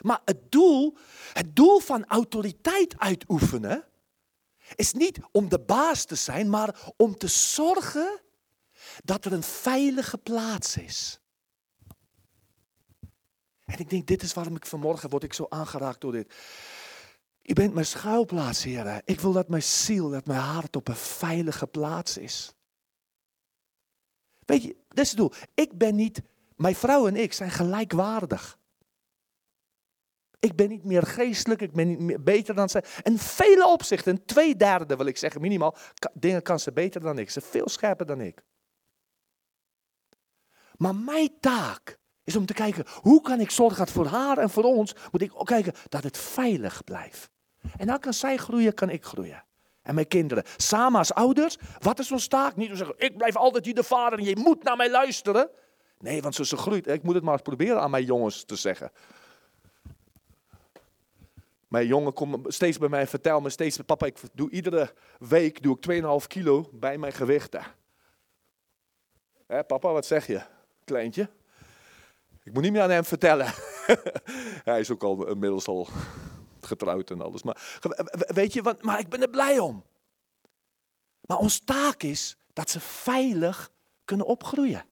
Maar het doel, het doel van autoriteit uitoefenen is niet om de baas te zijn, maar om te zorgen dat er een veilige plaats is. En ik denk, dit is waarom ik vanmorgen word ik zo aangeraakt door dit. U bent mijn schuilplaats, Heer. Ik wil dat mijn ziel, dat mijn hart op een veilige plaats is. Weet je, dat is het doel. Ik ben niet, mijn vrouw en ik zijn gelijkwaardig. Ik ben niet meer geestelijk, ik ben niet meer beter dan zij. In vele opzichten, in twee derde wil ik zeggen, minimaal, dingen kan ze beter dan ik. Ze veel scherper dan ik. Maar mijn taak is om te kijken, hoe kan ik zorgen dat voor haar en voor ons, moet ik ook kijken dat het veilig blijft. En dan kan zij groeien, kan ik groeien. En mijn kinderen. Samen als ouders, wat is ons taak? Niet om te zeggen, ik blijf altijd hier de vader en je moet naar mij luisteren. Nee, want ze, groeit. Ik moet het maar eens proberen aan mijn jongens te zeggen. Mijn jongen komt steeds bij mij en vertelt me steeds, papa, ik doe iedere week doe ik 2,5 kilo bij mijn gewichten. Hé, papa, wat zeg je, kleintje? Ik moet niet meer aan hem vertellen. [LAUGHS] Hij is ook al inmiddels al getrouwd en alles. Maar weet je, wat, maar ik ben er blij om. Maar ons taak is dat ze veilig kunnen opgroeien.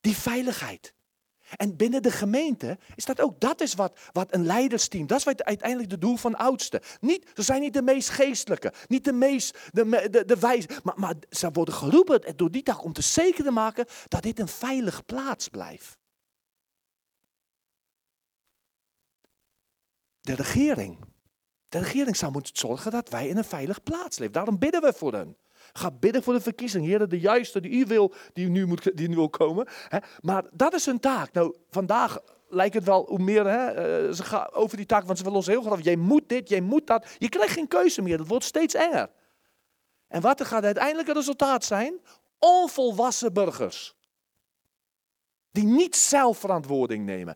Die veiligheid. En binnen de gemeente is dat ook, dat is wat, wat een leidersteam, dat is wat uiteindelijk het doel van oudsten. Niet, ze zijn niet de meest geestelijke, niet de meest, de, de, de wijze, maar, maar ze worden geroepen door die dag om te zeker te maken dat dit een veilige plaats blijft. De regering, de regering zou moeten zorgen dat wij in een veilige plaats leven. Daarom bidden we voor hen. Ga bidden voor de verkiezing. Heer, de juiste die u wil, die nu, moet, die nu wil komen. Hè. Maar dat is hun taak. Nou, vandaag lijkt het wel hoe meer hè, eh, ze gaan over die taak, want ze willen ons heel graag. Jij moet dit, jij moet dat. Je krijgt geen keuze meer. Het wordt steeds enger. En wat er gaat uiteindelijke resultaat zijn? Onvolwassen burgers. Die niet zelf verantwoording nemen.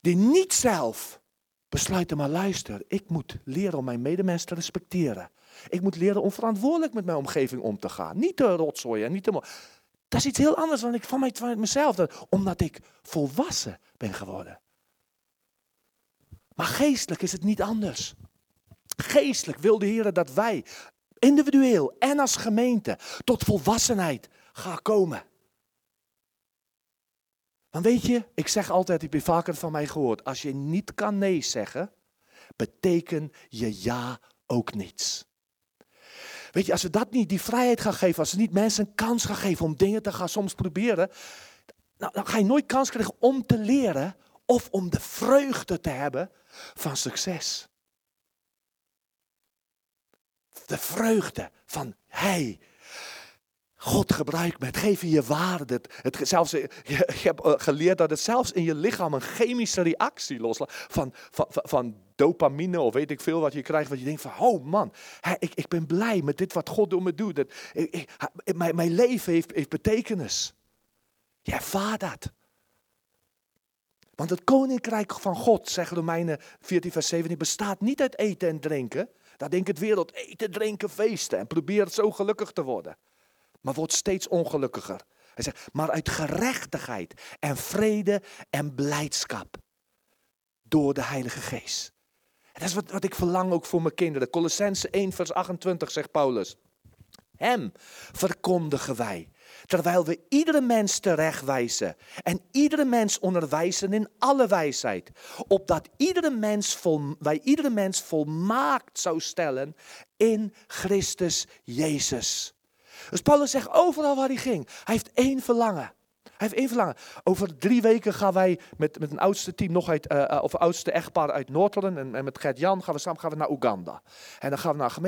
Die niet zelf besluiten, maar luister, ik moet leren om mijn medemens te respecteren. Ik moet leren om verantwoordelijk met mijn omgeving om te gaan. Niet te rotzooien. Niet te dat is iets heel anders dan ik van, mezelf. Dat- Omdat ik volwassen ben geworden. Maar geestelijk is het niet anders. Geestelijk wil de Heer dat wij individueel en als gemeente tot volwassenheid gaan komen. Want weet je, ik zeg altijd, ik heb vaker van mij gehoord, als je niet kan nee zeggen, betekent je ja ook niets. Weet je, als we dat niet, die vrijheid gaan geven, als we niet mensen een kans gaan geven om dingen te gaan soms proberen, nou, dan ga je nooit kans krijgen om te leren of om de vreugde te hebben van succes. De vreugde van, hey, God gebruikt me, het geeft je waarde. Het, zelfs, je, je hebt eh, geleerd dat het zelfs in je lichaam een chemische reactie loslaat. Van, van, van, dopamine of weet ik veel wat je krijgt. Wat je denkt van, oh man, ik, ik ben blij met dit wat God door me doet. Dat, mijn, mijn leven heeft, heeft betekenis. Je ervaart dat. Want het koninkrijk van God, zegt Romeinen 14 vers 17, bestaat niet uit eten en drinken. Daar denkt het wereld, eten, drinken, feesten en probeert zo gelukkig te worden maar wordt steeds ongelukkiger. Hij zegt, maar uit gerechtigheid en vrede en blijdschap door de Heilige Geest. En dat is wat, wat ik verlang ook voor mijn kinderen. Colossense 1 vers 28 zegt Paulus. Hem verkondigen wij, terwijl we iedere mens terechtwijzen en iedere mens onderwijzen in alle wijsheid, opdat iedere mens vol, wij iedere mens volmaakt zou stellen in Christus Jezus. Dus Paulus zegt overal waar hij ging, hij heeft één verlangen. Hij heeft één verlangen. Over drie weken gaan wij met, met een oudste team nog uit, eh, eh, of oudste echtpaar uit Noordholland en, en met Gert-Jan gaan we samen gaan we naar Oeganda. En dan gaan we naar.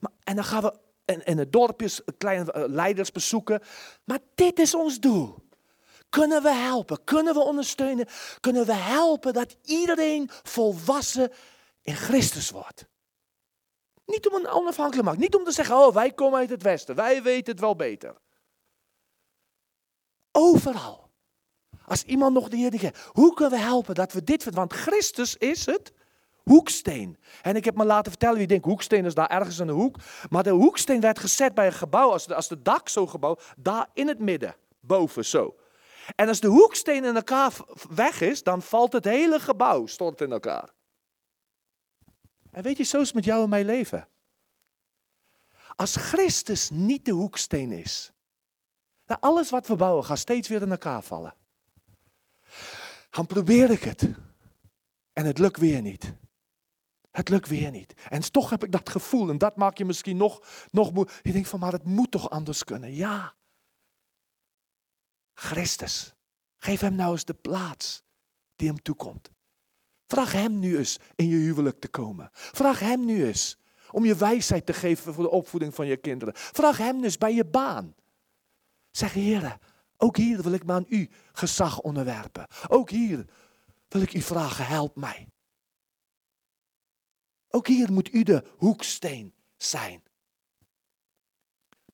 Maar, en dan gaan we in, in het dorpjes kleine eh, leiders bezoeken. Maar dit is ons doel. Kunnen we helpen? Kunnen we ondersteunen? Kunnen we helpen dat iedereen volwassen in Christus wordt? Niet om een onafhankelijk te maken. Niet om te zeggen, oh wij komen uit het westen. Wij weten het wel beter. Overal. Als iemand nog de Heer. Hoe kunnen we helpen dat we dit? Want Christus is het hoeksteen. En ik heb me laten vertellen, wie denkt hoeksteen is daar ergens in de hoek. Maar de hoeksteen werd gezet bij een gebouw, als de, als de dak zo gebouw, daar in het midden, boven zo. En als de hoeksteen in elkaar weg is, dan valt het hele gebouw, stort in elkaar. En weet je, zo is het met jou en mijn leven. Als Christus niet de hoeksteen is, dan alles wat we bouwen gaat steeds weer in elkaar vallen. Dan probeer ik het. En het lukt weer niet. Het lukt weer niet. En toch heb ik dat gevoel. En dat maakt je misschien nog, nog. Je denkt van, maar het moet toch anders kunnen. Ja. Christus. Geef hem nou eens de plaats die hem toekomt. Vraag hem nu eens in je huwelijk te komen. Vraag hem nu eens om je wijsheid te geven voor de opvoeding van je kinderen. Vraag hem dus bij je baan. Zeg, heren, ook hier wil ik me aan u gezag onderwerpen. Ook hier wil ik u vragen, help mij. Ook hier moet u de hoeksteen zijn.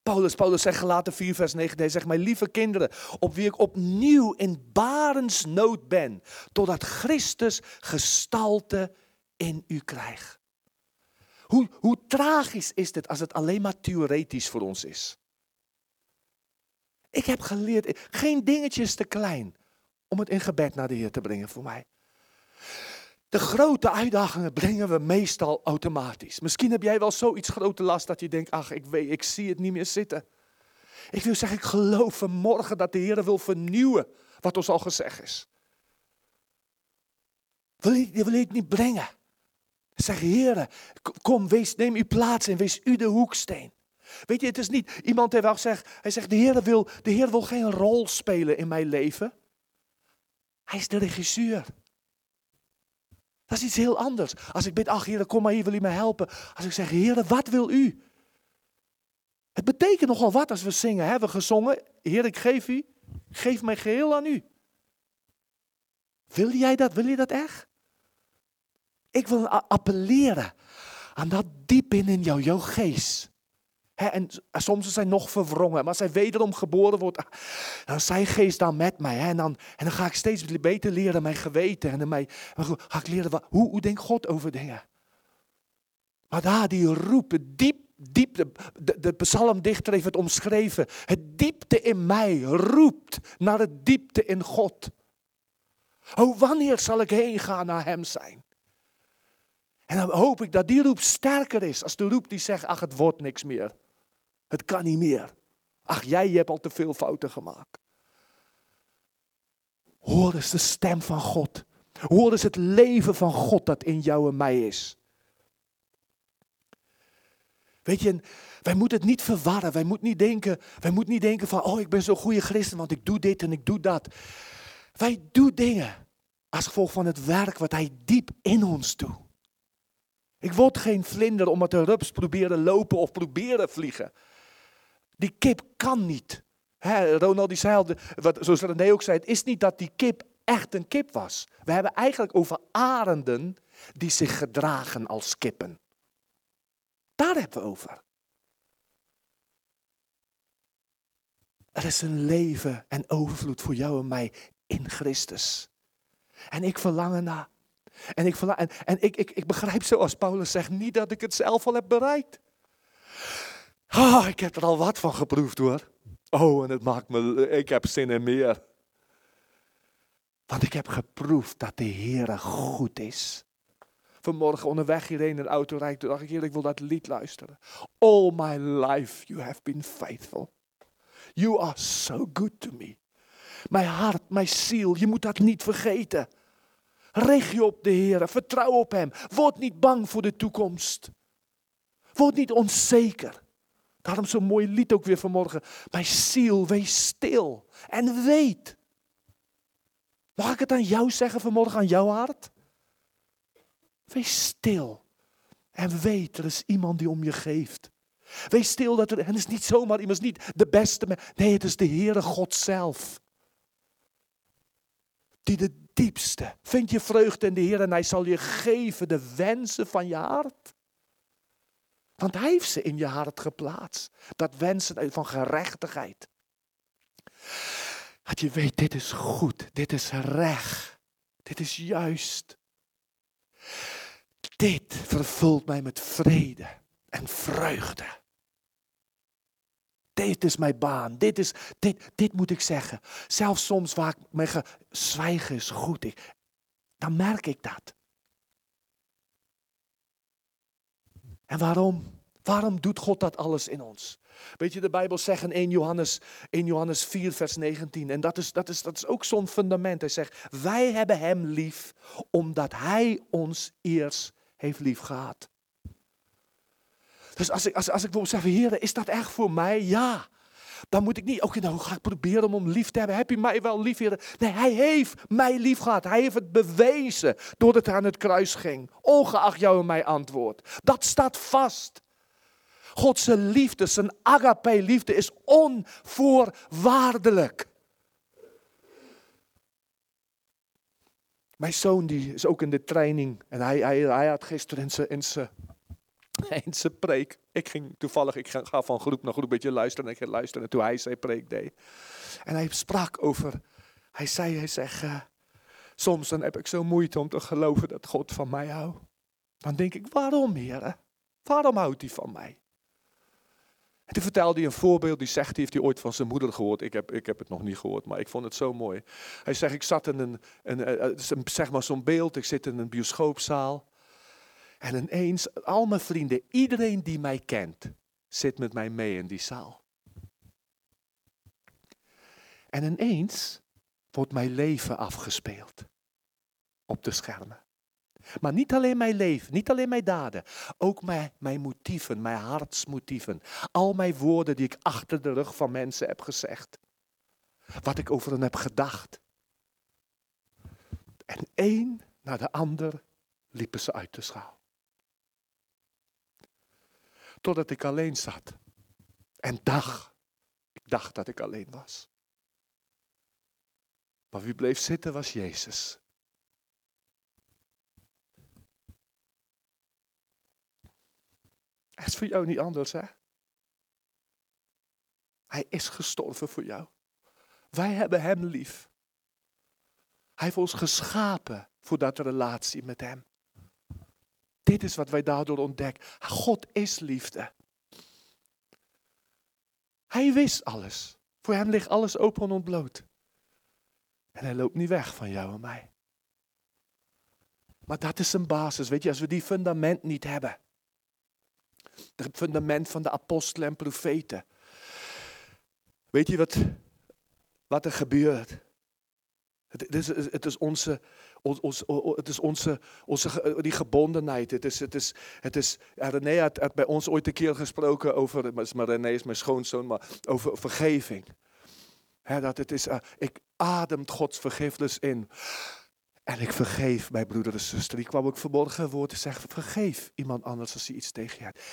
Paulus, Paulus zegt gelaten 4 vers 9, hij zegt, mijn lieve kinderen, op wie ik opnieuw in barensnood ben, totdat Christus gestalte in u krijgt. Hoe, hoe tragisch is dit als het alleen maar theoretisch voor ons is? Ik heb geleerd, geen dingetje is te klein om het in gebed naar de Heer te brengen voor mij. De grote uitdagingen brengen we meestal automatisch. Misschien heb jij wel zoiets grote last dat je denkt, ach, ik weet, ik zie het niet meer zitten. Ik wil zeggen, ik geloof vanmorgen dat de Heer wil vernieuwen wat ons al gezegd is. Wil je, wil je het niet brengen? Zeg, Heer, kom, wees, neem uw plaats en wees u de hoeksteen. Weet je, het is niet, iemand heeft wel gezegd, hij zegt, de Heer, wil, de Heer wil geen rol spelen in mijn leven. Hij is de regisseur. Dat is iets heel anders. Als ik bid, ach Heer, kom maar hier, wil u mij helpen. Als ik zeg, Heer, wat wil u? Het betekent nogal wat als we zingen. Hebben we gezongen, Heer, ik geef u, geef mij geheel aan u. Wil jij dat? Wil je dat echt? Ik wil appelleren aan dat diep in in jou, jouw geest en soms zijn nog verwrongen. Maar als hij wederom geboren wordt, ah, dan is zijn geest dan met mij. en, dan, en dan ga ik steeds beter leren mijn geweten. En dan mij, ga ik leren, hoe, hoe denkt God over dingen? Maar daar die roep, diep, diep, de, de, de psalmdichter heeft het omschreven. Het diepte in mij roept naar het diepte in God. Oh, wanneer zal ik heen gaan naar hem zijn? En dan hoop ik dat die roep sterker is als de roep die zegt, ach het wordt niks meer. Het kan niet meer. Ach, jij hebt al te veel fouten gemaakt. Hoor eens de stem van God. Hoor eens het leven van God dat in jou en mij is. Weet je, wij moeten het niet verwarren. Wij moeten niet denken, wij moeten niet denken van, oh ik ben zo'n goede christen, want ik doe dit en ik doe dat. Wij doen dingen als gevolg van het werk wat hij diep in ons doet. Ik word geen vlinder omdat de rups proberen lopen of proberen vliegen. Die kip kan niet. Ronald die zei al, wat, zoals René ook zei, het is niet dat die kip echt een kip was. We hebben eigenlijk over arenden die zich gedragen als kippen. Daar hebben we over. Er is een leven en overvloed voor jou en mij in Christus. En ik verlang ernaar. En, ik, en, en ik, ik, ik begrijp zoals Paulus zegt niet dat ik het zelf al heb bereikt. Oh, ik heb er al wat van geproefd hoor. Oh, en het maakt me, ik heb zin in meer. Want ik heb geproefd dat de Heer goed is. Vanmorgen onderweg hierheen in de auto rijdt, dacht ik, Heer, ik wil dat lied luisteren. All my life you have been faithful. You are so good to me. Mijn hart, mijn ziel, je moet dat niet vergeten. Richt je op de Heer, vertrouw op Hem. Word niet bang voor de toekomst. Word niet onzeker. Daarom zo'n mooi lied ook weer vanmorgen. Mijn ziel, wees stil en weet. Mag ik het aan jou zeggen vanmorgen, aan jouw hart? Wees stil en weet, er is iemand die om je geeft. Wees stil dat er, en het is niet zomaar iemand, is niet de beste, nee, het is de Heere God zelf. Die de diepste, vind je vreugde in de Heer en Hij zal je geven de wensen van je hart. Want hij heeft ze in je hart geplaatst. Dat wensen van gerechtigheid. Dat je weet, dit is goed, dit is recht, dit is juist. Dit vervult mij met vrede en vreugde. Dit is mijn baan, dit, is, dit, dit moet ik zeggen. Zelfs soms waar ik me zwijgen is goed, ik, dan merk ik dat. En waarom? Waarom doet God dat alles in ons? Weet je, de Bijbel zegt in 1 Johannes, 1 Johannes 4, vers 19. En dat is, dat is, dat is ook zo'n fundament. Hij zegt, wij hebben hem lief, omdat hij ons eerst heeft lief gehad. Dus als ik, als, als ik wil zeggen, Heer, is dat echt voor mij? Ja. Dan moet ik niet, oké, nou ga ik proberen om hem lief te hebben. Heb je mij wel lief, Heer? Nee, hij heeft mij lief gehad. Hij heeft het bewezen doordat hij aan het kruis ging. Ongeacht jou en mijn antwoord. Dat staat vast. Gods liefde, zijn agape liefde is onvoorwaardelijk. Mijn zoon die is ook in de training en hij, hij, hij had gisteren in zijn, [LAUGHS] ze preek. Ik ging toevallig, ik ga van groep naar groep een beetje luisteren. En ik ging luisteren toen hij zijn preek deed. En hij sprak over, hij zei, hij zegt, eh, soms dan heb ik zo moeite om te geloven dat God van mij houdt. Dan denk ik, waarom heren? Waarom houdt hij van mij? En toen vertelde hij een voorbeeld, die zegt, die heeft hij ooit van zijn moeder gehoord. Ik heb, ik heb het nog niet gehoord, maar ik vond het zo mooi. Hij zegt, ik zat in een, een, eh, is een zeg maar zo'n beeld, ik zit in een bioscoopzaal. En ineens, al mijn vrienden, iedereen die mij kent, zit met mij mee in die zaal. En ineens wordt mijn leven afgespeeld op de schermen. Maar niet alleen mijn leven, niet alleen mijn daden, ook mijn, mijn motieven, mijn hartsmotieven. Al mijn woorden die ik achter de rug van mensen heb gezegd. Wat ik over hen heb gedacht. En één na de ander liepen ze uit de schaal. Totdat ik alleen zat. En dacht, ik dacht dat ik alleen was. Maar wie bleef zitten was Jezus. Het is voor jou niet anders, hè? Hij is gestorven voor jou. Wij hebben Hem lief. Hij heeft ons geschapen voor dat relatie met Hem. Dit is wat wij daardoor ontdekken. God is liefde. Hij wist alles. Voor Hem ligt alles open en ontbloot. En Hij loopt niet weg van jou en mij. Maar dat is een basis. Weet je, als we die fundament niet hebben het fundament van de apostelen en profeten. Weet je wat, wat er gebeurt? Het is, het is onze, ons, het is onze, onze die gebondenheid. Het is, het is, het is, René had, bij ons ooit een keer gesproken over, maar René is mijn schoonzoon, maar over vergeving. dat het is, uh, ik ademt Gods vergifnis in. En ik vergeef mijn broeder en zuster. Die kwam ook verborgen woord te zeggen. Vergeef iemand anders als hij iets tegen je heeft.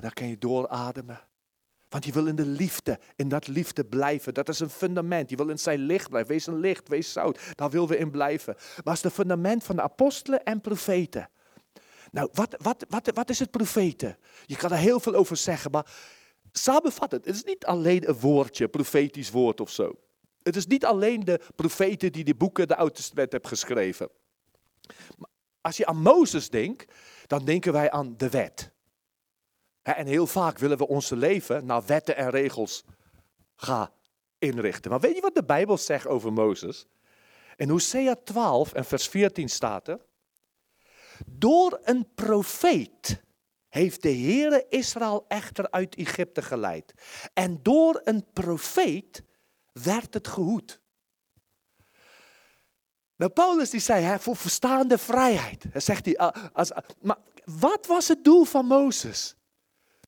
Dan kan je doorademen. Want je wil in de liefde, in dat liefde blijven. Dat is een fundament. Je wil in zijn licht blijven. Wees een licht, wees zout. Daar willen we in blijven. Maar het is het fundament van de apostelen en profeten. Nou, wat, wat, wat, wat is het profeten? Je kan er heel veel over zeggen, maar samenvat het. Het is niet alleen een woordje, profetisch woord of zo. Het is niet alleen de profeten die de boeken, de Oude Testament hebben geschreven. Als je aan Mozes denkt, dan denken wij aan de wet. En heel vaak willen we onze leven naar wetten en regels gaan inrichten. Maar weet je wat de Bijbel zegt over Mozes? In Hosea 12 en vers 14 staat er. Door een profeet heeft de Heere Israël echter uit Egypte geleid. En door een profeet werd het gehoed. Nou, Paulus die zei, hè, voor verstaande vrijheid. Zegt hij, als, maar wat was het doel van Mozes?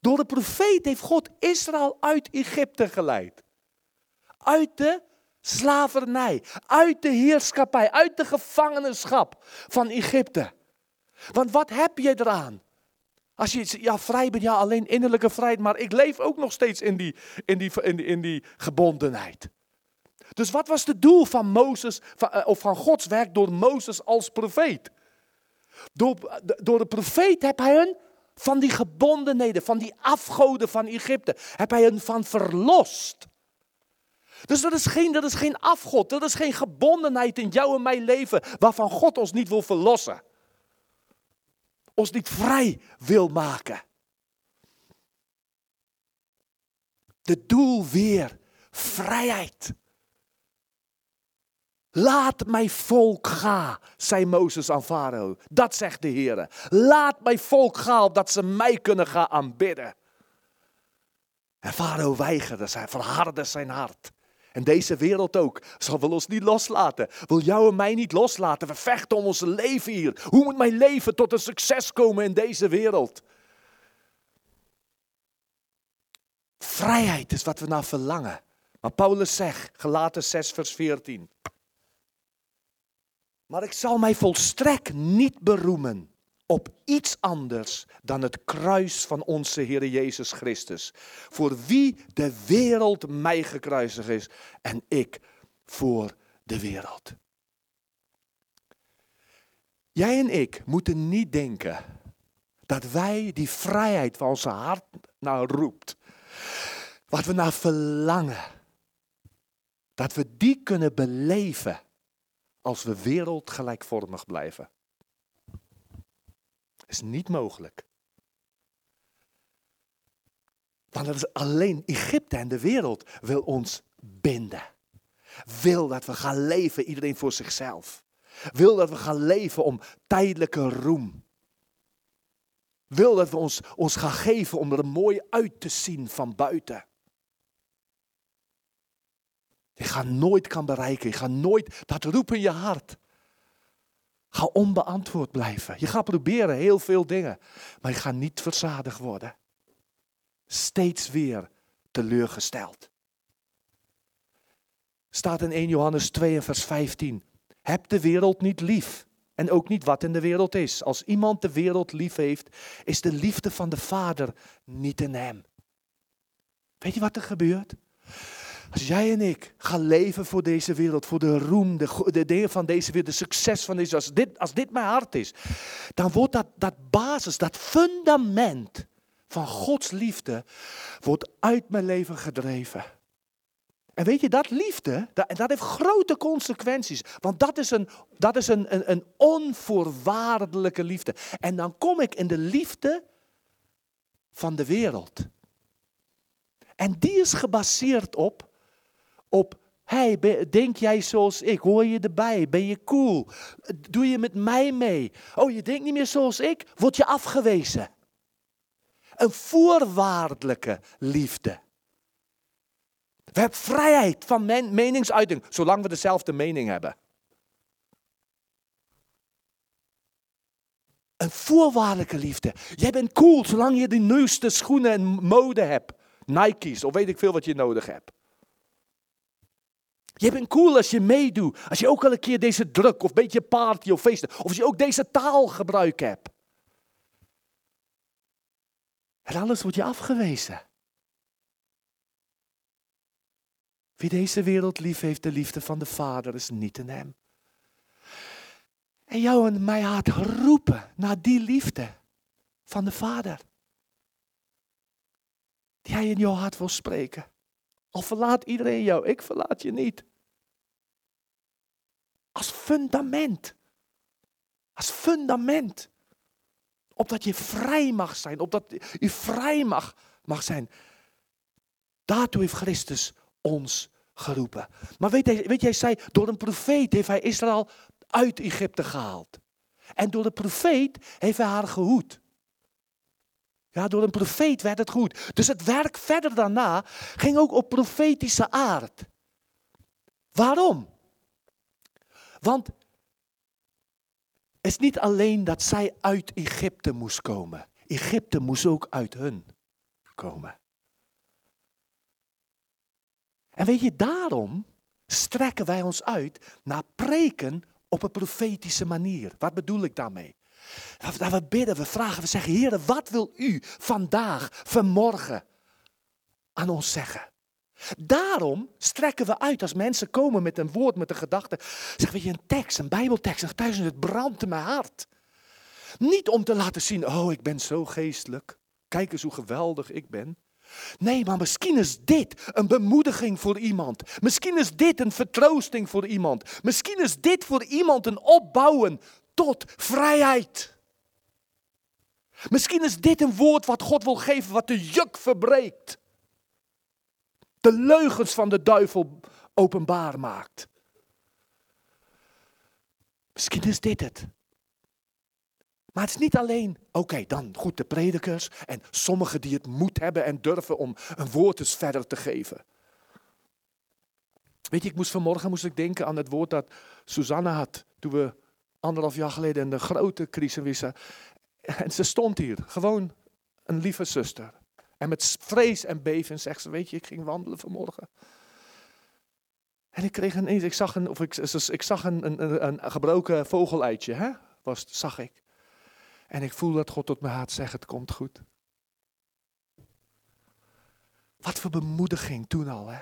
Door de profeet heeft God Israël uit Egypte geleid. Uit de slavernij, uit de heerschappij, uit de gevangenschap van Egypte. Want wat heb je eraan? Als je ja, vrij bent, ja, alleen innerlijke vrijheid, maar ik leef ook nog steeds in die, in die, in die, in die gebondenheid. Dus wat was het doel van Mozes, eh, of van Gods werk door Mozes als profeet? Door, door de profeet heb hij hen van die gebondenheden, van die afgoden van Egypte, heb hij hen van verlost. Dus dat is, geen, dat is geen afgod, dat is geen gebondenheid in jou en mijn leven waarvan God ons niet wil verlossen ons niet vrij wil maken. De doel weer, vrijheid. Laat mijn volk gaan, zei Mozes aan Farao. Dat zegt de Heer. Laat mijn volk gaan, opdat ze mij kunnen gaan aanbidden. En Farao weigerde, hij verhardde zijn hart. En deze wereld ook. Zal wil ons niet loslaten. Wil jou en mij niet loslaten. We vechten om ons leven hier. Hoe moet mijn leven tot een succes komen in deze wereld? Vrijheid is wat we naar verlangen. Maar Paulus zegt, gelaten 6 vers 14. Maar ik zal mij volstrekt niet beroemen op iets anders dan het kruis van onze Heer Jezus Christus. Voor wie de wereld mij gekruisigd is en ik voor de wereld. Jij en ik moeten niet denken Dat wij die vrijheid van onze hart naar roept. Wat we naar verlangen. Dat we die kunnen beleven als we wereldgelijkvormig blijven. Is niet mogelijk. Want het is alleen Egypte en de wereld wil ons binden. Wil dat we gaan leven, iedereen voor zichzelf. Wil dat we gaan leven om tijdelijke roem. Wil dat we ons, ons gaan geven om er mooi uit te zien van buiten. Je gaat nooit kan bereiken. Je gaat nooit dat roepen in je hart. Ga onbeantwoord blijven. Je gaat proberen heel veel dingen. Maar je gaat niet verzadigd worden. Steeds weer teleurgesteld. Staat in 1 Johannes 2 en vers 15. Heb de wereld niet lief. En ook niet wat in de wereld is. Als iemand de wereld lief heeft, is de liefde van de Vader niet in hem. Weet je wat er gebeurt? Als jij en ik gaan leven voor deze wereld, voor de roem, de, de dingen van deze wereld, de succes van deze, als dit, als dit mijn hart is, dan wordt dat, dat basis, dat fundament van Gods liefde, wordt uit mijn leven gedreven. En weet je, dat liefde, dat, dat heeft grote consequenties. Want dat is, een, dat is een, een, een onvoorwaardelijke liefde. En dan kom ik in de liefde van de wereld. En die is gebaseerd op, op hey, denk jij zoals ik? Hoor je erbij? Ben je cool? Doe je met mij mee? Oh, je denkt niet meer zoals ik? Word je afgewezen? Een voorwaardelijke liefde. We hebben vrijheid van men- meningsuiting, zolang we dezelfde mening hebben. Een voorwaardelijke liefde. Jij bent cool zolang je de nieuwste schoenen en mode hebt. Nike's of weet ik veel wat je nodig hebt. Je bent cool als je meedoet. Als je ook al een keer deze druk of beetje party of feesten. Of als je ook deze taalgebruik hebt. En alles wordt je afgewezen. Wie deze wereld lief heeft, de liefde van de Vader is niet in hem. En jou en mij hart roepen naar die liefde van de Vader. Die hij in jouw hart wil spreken. Al verlaat iedereen jou, ik verlaat je niet. Als fundament. Als fundament. Opdat je vrij mag zijn, opdat je vrij mag, mag zijn. Daartoe heeft Christus ons geroepen. Maar weet, weet jij, zei, door een profeet heeft hij Israël uit Egypte gehaald. En door de profeet heeft hij haar gehoed. Ja, door een profeet werd het goed. Dus het werk verder daarna ging ook op profetische aard. Waarom? Want het is niet alleen dat zij uit Egypte moest komen. Egypte moest ook uit hun komen. En weet je, daarom strekken wij ons uit naar preken op een profetische manier. Wat bedoel ik daarmee? Dat we- dat we bidden, we vragen, we zeggen, Heer, wat wil u vandaag, vanmorgen aan ons zeggen? Daarom strekken we uit als mensen komen met een woord, met een gedachte. Zeg, weet je, een tekst, een bijbeltekst, een getuigenis, het brandt in mijn hart. Niet om te laten zien, oh, ik ben zo geestelijk. Kijk eens hoe geweldig ik ben. Nee, maar misschien is dit een bemoediging voor iemand. Misschien is dit een vertroosting voor iemand. Misschien is dit voor iemand een opbouwen tot vrijheid. Misschien is dit een woord wat God wil geven, wat de juk verbreekt. De leugens van de duivel openbaar maakt. Misschien is dit het. Maar het is niet alleen, oké, dan goed de predikers en sommigen die het moed hebben en durven om een woord eens verder te geven. Weet je, ik moest vanmorgen moest ik denken aan het woord dat Susanne had toen we anderhalf jaar geleden in de grote crisis wisten. En ze stond hier, gewoon een lieve zuster. En met vrees en beven zegt ze, weet je, ik ging wandelen vanmorgen. En ik kreeg ineens, ik zag een, of ik, ik zag een, een, een gebroken vogeleitje, hè? Was, zag ik. En ik voel dat God tot mijn hart zegt, het komt goed. Wat voor bemoediging toen al, hè?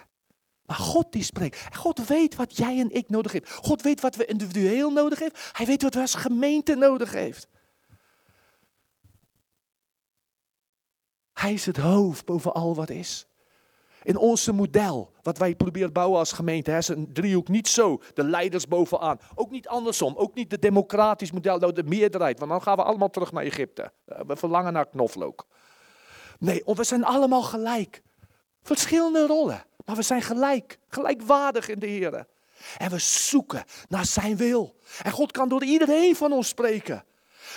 Maar God die spreekt. God weet wat jij en ik nodig hebben. God weet wat we individueel nodig hebben. Hij weet wat we als gemeente nodig heeft. Hij is het hoofd boven al wat is. In onze model, wat wij proberen bouwen als gemeente, is een driehoek niet zo, de leiders bovenaan. Ook niet andersom, ook niet de democratisch model, nou de meerderheid, want dan gaan we allemaal terug naar Egypte. Eh, We verlangen naar knoflook. Nee, want we zijn allemaal gelijk. Verschillende rollen, maar we zijn gelijk, gelijkwaardig in de Heer. En we zoeken naar zijn wil. En God kan door iedereen van ons spreken.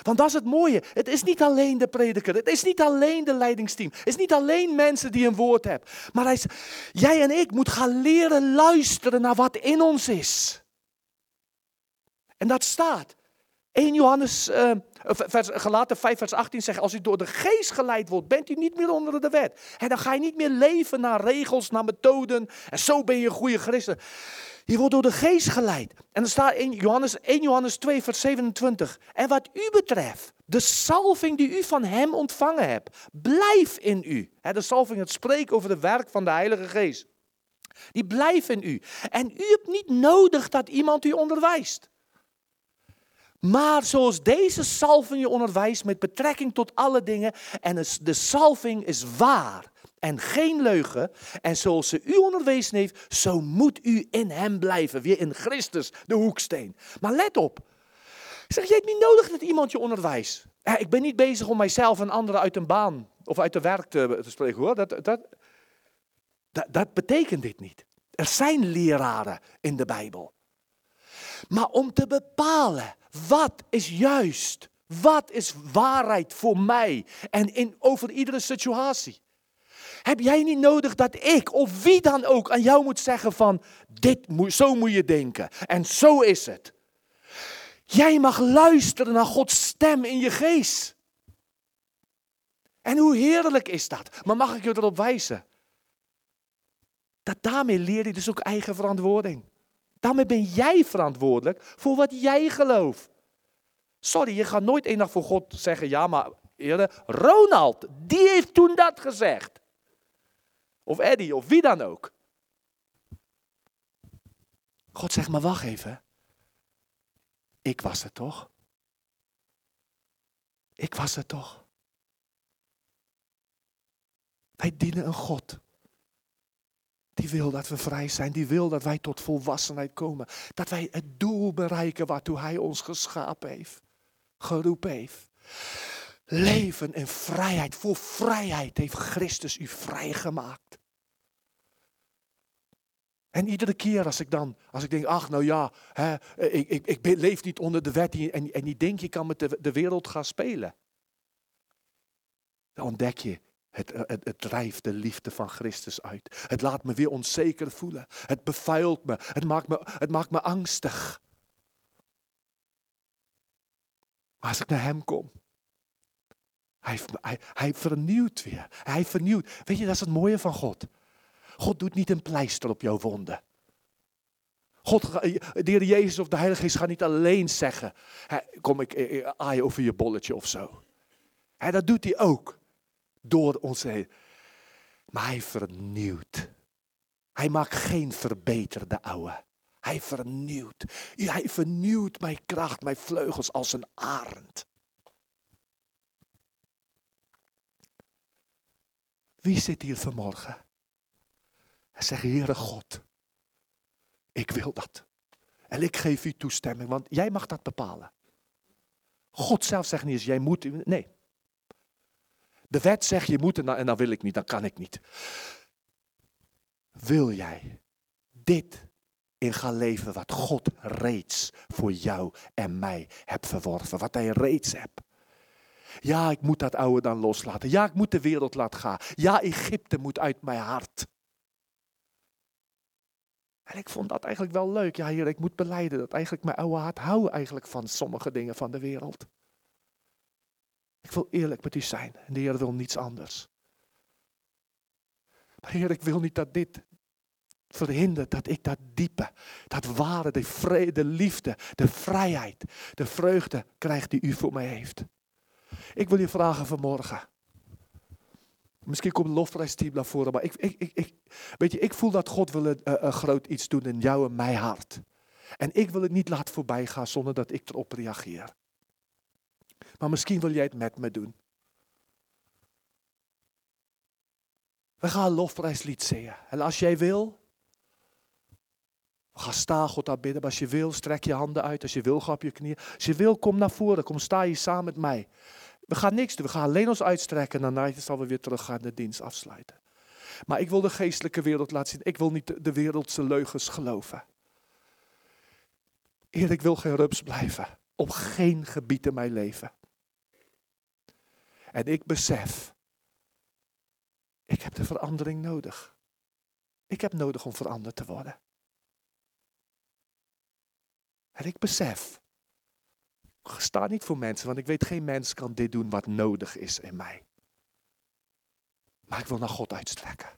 Want dat is het mooie. Het is niet alleen de prediker. Het is niet alleen de leidingsteam. Het is niet alleen mensen die een woord hebben. Maar hij is, jij en ik moeten gaan leren luisteren naar wat in ons is. En dat staat. 1 Johannes, eh, vers, gelaten 5 vers 18 zegt, als u door de geest geleid wordt, bent u niet meer onder de wet. En dan ga je niet meer leven naar regels, naar methoden. En zo ben je een goede christen. Je wordt door de geest geleid. En dan staat in Johannes, 1 Johannes 2, vers 27. En wat u betreft, de salving die u van hem ontvangen hebt, blijf in u. De salving, het spreken over het werk van de Heilige Geest. Die blijft in u. En u hebt niet nodig dat iemand u onderwijst. Maar zoals deze salving je onderwijst met betrekking tot alle dingen. En de salving is waar en geen leugen. En zoals ze u onderwezen heeft, zo moet u in hem blijven. Weer in Christus, de hoeksteen. Maar let op. Zeg, je hebt niet nodig dat iemand je onderwijst. Ik ben niet bezig om mijzelf en anderen uit een baan of uit de werk te, te spreken hoor. Dat, dat, dat, dat betekent dit niet. Er zijn leraren in de Bijbel. Maar om te bepalen wat is juist, wat is waarheid voor mij en in, over iedere situatie. Heb jij niet nodig dat ik of wie dan ook aan jou moet zeggen van dit moet, zo moet je denken en zo is het. Jij mag luisteren naar Gods stem in je geest. En hoe heerlijk is dat? Maar mag ik je erop wijzen? Dat daarmee leer je dus ook eigen verantwoording. Daarmee ben jij verantwoordelijk voor wat jij gelooft. Sorry, je gaat nooit één dag voor God zeggen, ja maar eerder, Ronald, die heeft toen dat gezegd. Of Eddie, of wie dan ook. God zegt, maar wacht even. Ik was het toch? Ik was het toch? Wij dienen een God. Die wil dat we vrij zijn. Die wil dat wij tot volwassenheid komen. Dat wij het doel bereiken waartoe Hij ons geschapen heeft. Geroepen heeft. Leven in vrijheid. Voor vrijheid heeft Christus u vrijgemaakt. En iedere keer als ik dan, als ik denk, ach nou ja, hè, ik, ik, ik leef niet onder de wet en, en niet denk je kan met de, de wereld gaan spelen. Dan ontdek je, het, het, het drijft de liefde van Christus uit. Het laat me weer onzeker voelen. Het bevuilt me. Het maakt me, het maakt me angstig. Maar als ik naar Hem kom, hij, hij, vernieuwt weer. Hij vernieuwt. Weet je, dat is het mooie van God. God doet niet een pleister op jouw wonden. God, de Heer Jezus of de Heilige Geest gaat niet alleen zeggen, kom ik aai over je bolletje of zo. Dat doet hij ook door ons heen. Maar hij vernieuwt. Hij maakt geen verbeterde ouwe. Hij vernieuwt. Hij vernieuwt mijn kracht, mijn vleugels als een arend. Wie zit hier vanmorgen? En zegt, Heere God, ik wil dat. En ik geef u toestemming, want jij mag dat bepalen. God zelf zegt niet eens, jij moet. Nee. De wet zegt, je moet en dan, en dan wil ik niet, dan kan ik niet. Wil jij dit in gaan leven wat God reeds voor jou en mij hebt verworven, wat hij reeds hebt? Ja, ik moet dat oude dan loslaten. Ja, ik moet de wereld laten gaan. Ja, Egypte moet uit mijn hart. En ik vond dat eigenlijk wel leuk. Ja, heer, ik moet beleiden dat eigenlijk mijn oude hart hou eigenlijk van sommige dingen van de wereld. Ik wil eerlijk met u zijn. En de Heer wil niets anders. Maar Heer, ik wil niet dat dit verhindert dat ik dat diepe, dat ware, de vrede, de liefde, de vrijheid, de vreugde krijg die u voor mij heeft. Ik wil je vragen vanmorgen. Misschien komt het lofprijsteam naar voren, maar ik, ik, ik, weet je, ik voel dat God wil een, een- groot iets doen in jou en mijn hart. En ik wil het niet laten voorbij gaan zonder dat ik erop reageer. Maar misschien wil jij het met me doen. We gaan een lofprijslied zingen. En als jij wil, gaan staan God aanbidden. Maar als je wil, strek je handen uit. Als je wil, ga op je knieën. Als je wil, kom naar voren. Kom, sta hier samen met mij. We gaan niks doen. We gaan alleen ons uitstrekken. En daarna zal we weer terug gaan de dienst afsluiten. Maar ik wil de geestelijke wereld laten zien. Ik wil niet de- wereldse leugens geloven. Heer, ik wil geen rups blijven. Op geen gebied in mijn leven. En ik besef, ik heb de verandering nodig. Ik heb nodig om veranderd te worden. En ik besef, sta niet voor mensen, want ik weet geen mens kan dit doen wat nodig is in mij. Maar ik wil naar God uitstrekken.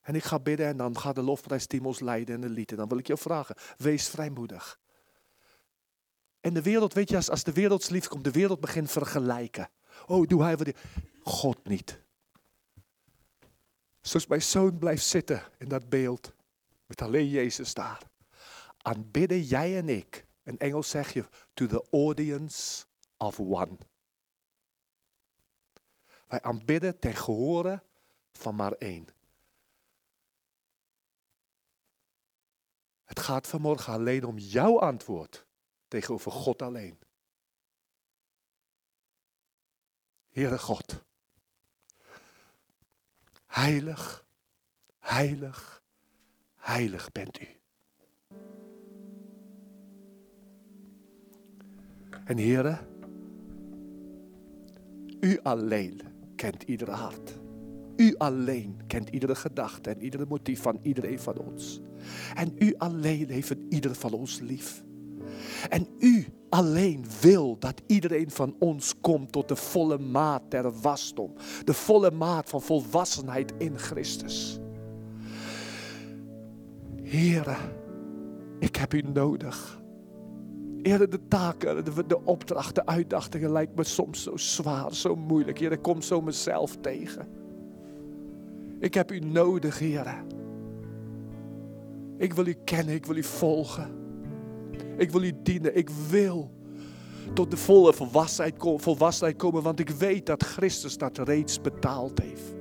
En ik ga bidden en dan gaat de lofprijsteam ons leiden en de lied. En dan wil ik je vragen, wees vrijmoedig. En de wereld, weet je, als, de wereld lief komt, de wereld begint vergelijken. Oh, doe hij wat. God niet. Zoals mijn zoon blijft zitten in dat beeld, met alleen Jezus daar. Aanbidden jij en ik. In Engels zeg je, to the audience of one. Wij aanbidden ten gehore van maar één. Het gaat vanmorgen alleen om jouw antwoord tegenover God alleen. Heere God, heilig, heilig, heilig bent u. En Heere, u alleen kent ieder hart. U alleen kent iedere gedachte en iedere motief van iedereen van ons. En u alleen heeft ieder van ons lief. En u alleen wil dat iedereen van ons komt tot de volle maat der wasdom. De volle maat van volwassenheid in Christus. Here, ik heb u nodig. Heer, de taken, de, de opdrachten, de uitdagingen lijkt me soms zo zwaar, zo moeilijk. Heer, ik kom zo mezelf tegen. Ik heb u nodig, Heer. Ik wil u kennen, ik wil u volgen. Ik wil u dienen, ik wil tot de volle volwassenheid, volwassenheid komen, want ik weet dat Christus dat reeds betaald heeft.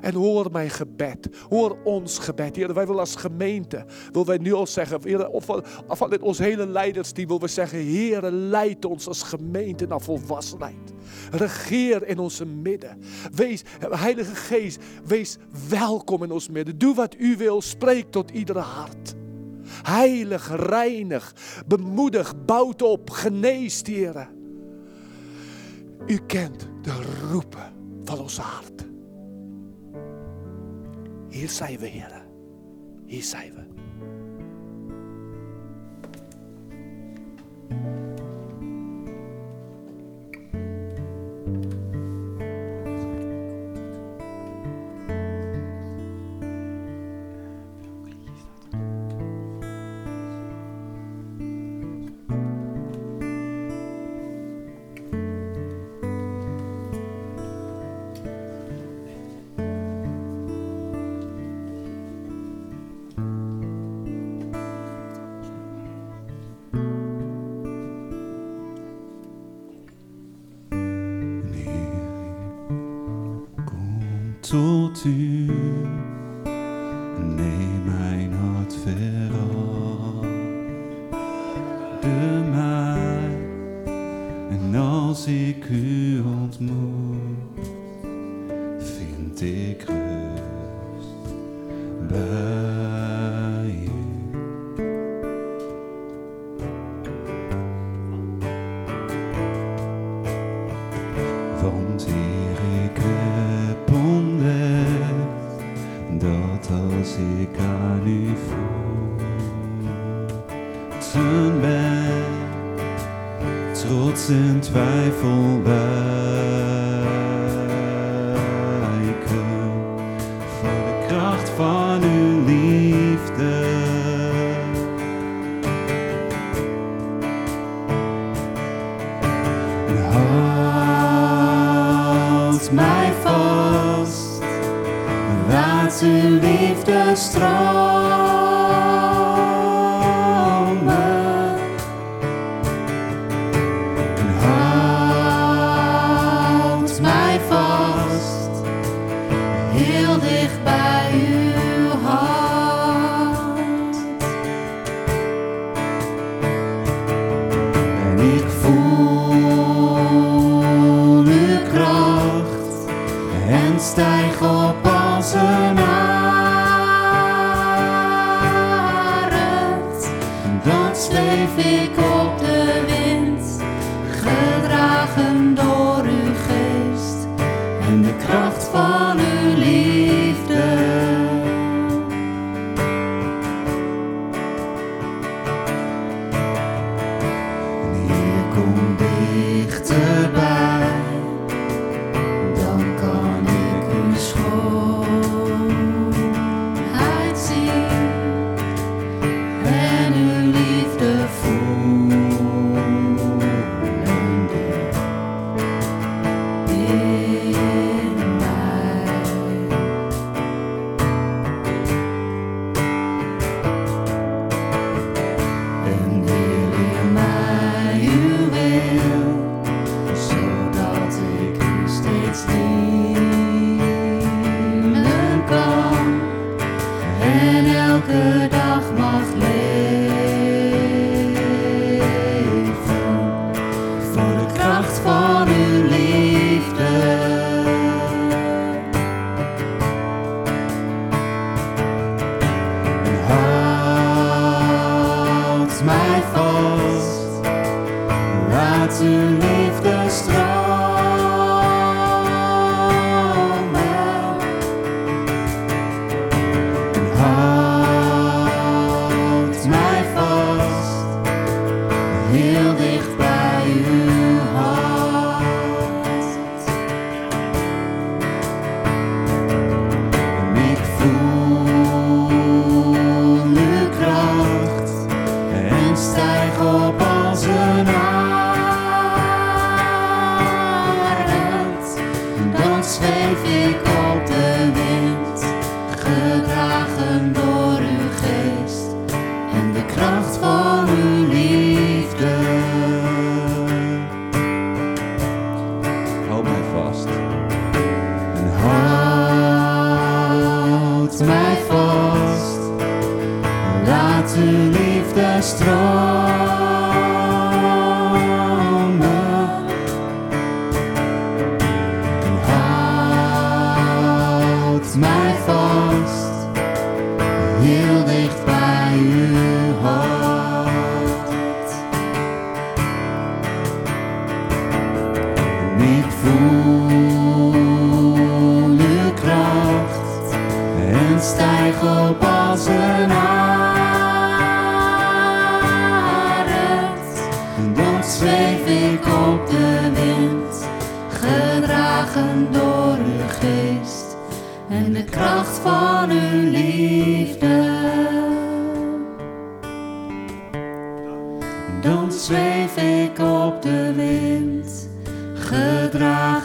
En hoor mijn gebed, hoor ons gebed. Heer, wij willen als gemeente, willen wij nu al zeggen, Heer, of, vanuit ons hele leidersteam willen we zeggen, Heer, leid ons als gemeente naar volwassenheid. Regeer in onze midden. Wees, Heilige Geest, wees welkom in ons midden. Doe wat u wil, spreek tot iedere hart. Heilig, reinig, bemoedig, bouwt op, geneest, Heer. U kent de roepen van ons hart. Hier zijn we, Heer. Hier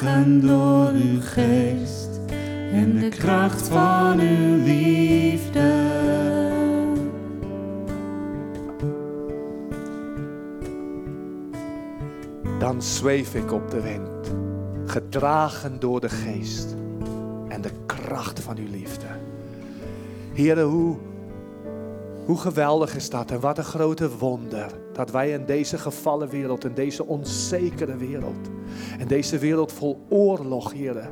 gedragen door uw geest en de kracht van uw liefde. Dan zweef ik op de wind, gedragen door de geest en de kracht van uw liefde. Heren, hoe, hoe geweldig is dat en wat een grote wonder dat wij in deze gevallen wereld, in deze onzekere wereld, in deze wereld vol oorlog, heren,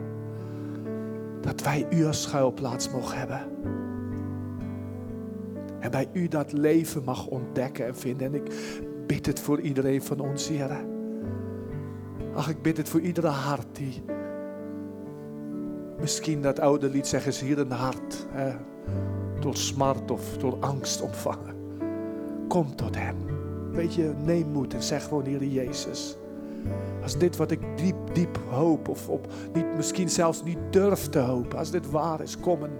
dat wij u als schuilplaats mogen hebben. En bij u dat leven mag ontdekken en vinden. En ik bid het voor iedereen van ons, heren. Ach, ik bid het voor iedere hart die misschien dat oude lied zeggen ze hier een hart. Door smart of door angst ontvangen. Kom tot hem. Weet je, neem moed en zeg gewoon, Heer Jezus. Als dit wat ik diep, diep hoop, of op, niet, misschien zelfs niet durf te hopen, als dit waar is, kom en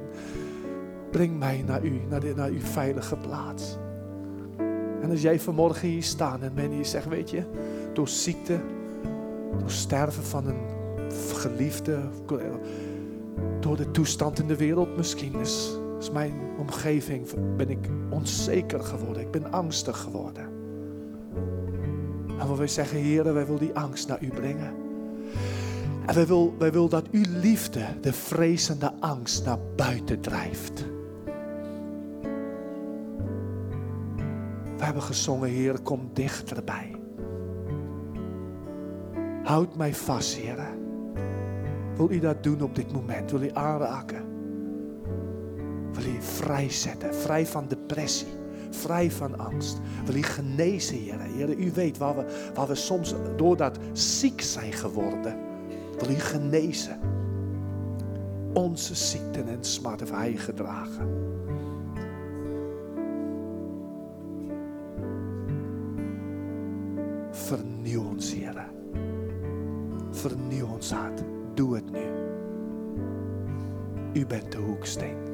breng mij naar u, naar, naar uw veilige plaats. En als jij vanmorgen hier staat en men hier zegt, weet je, door ziekte, door sterven van een geliefde, door de toestand in de wereld misschien is, is mijn omgeving, ben ik onzeker geworden, ik ben angstig geworden. En we willen zeggen, Heer, wij willen die angst naar u brengen. En wij willen wij wil dat uw liefde de vrezende angst naar buiten drijft. We hebben gezongen, Heer, kom dichterbij. Houd mij vast, Heer. Wil u dat doen op dit moment? Wil u aanraken? Wil u vrijzetten? Vrij van depressie, Vrij van angst. Wil u genezen, Heer. Heer, u weet waar we, waar we soms doordat ziek zijn geworden. Wil u genezen. Onze ziekten en smarten heeft Hij gedragen. Vernieuw ons, Heer. Vernieuw ons hart. Doe het nu. U bent de hoeksteen.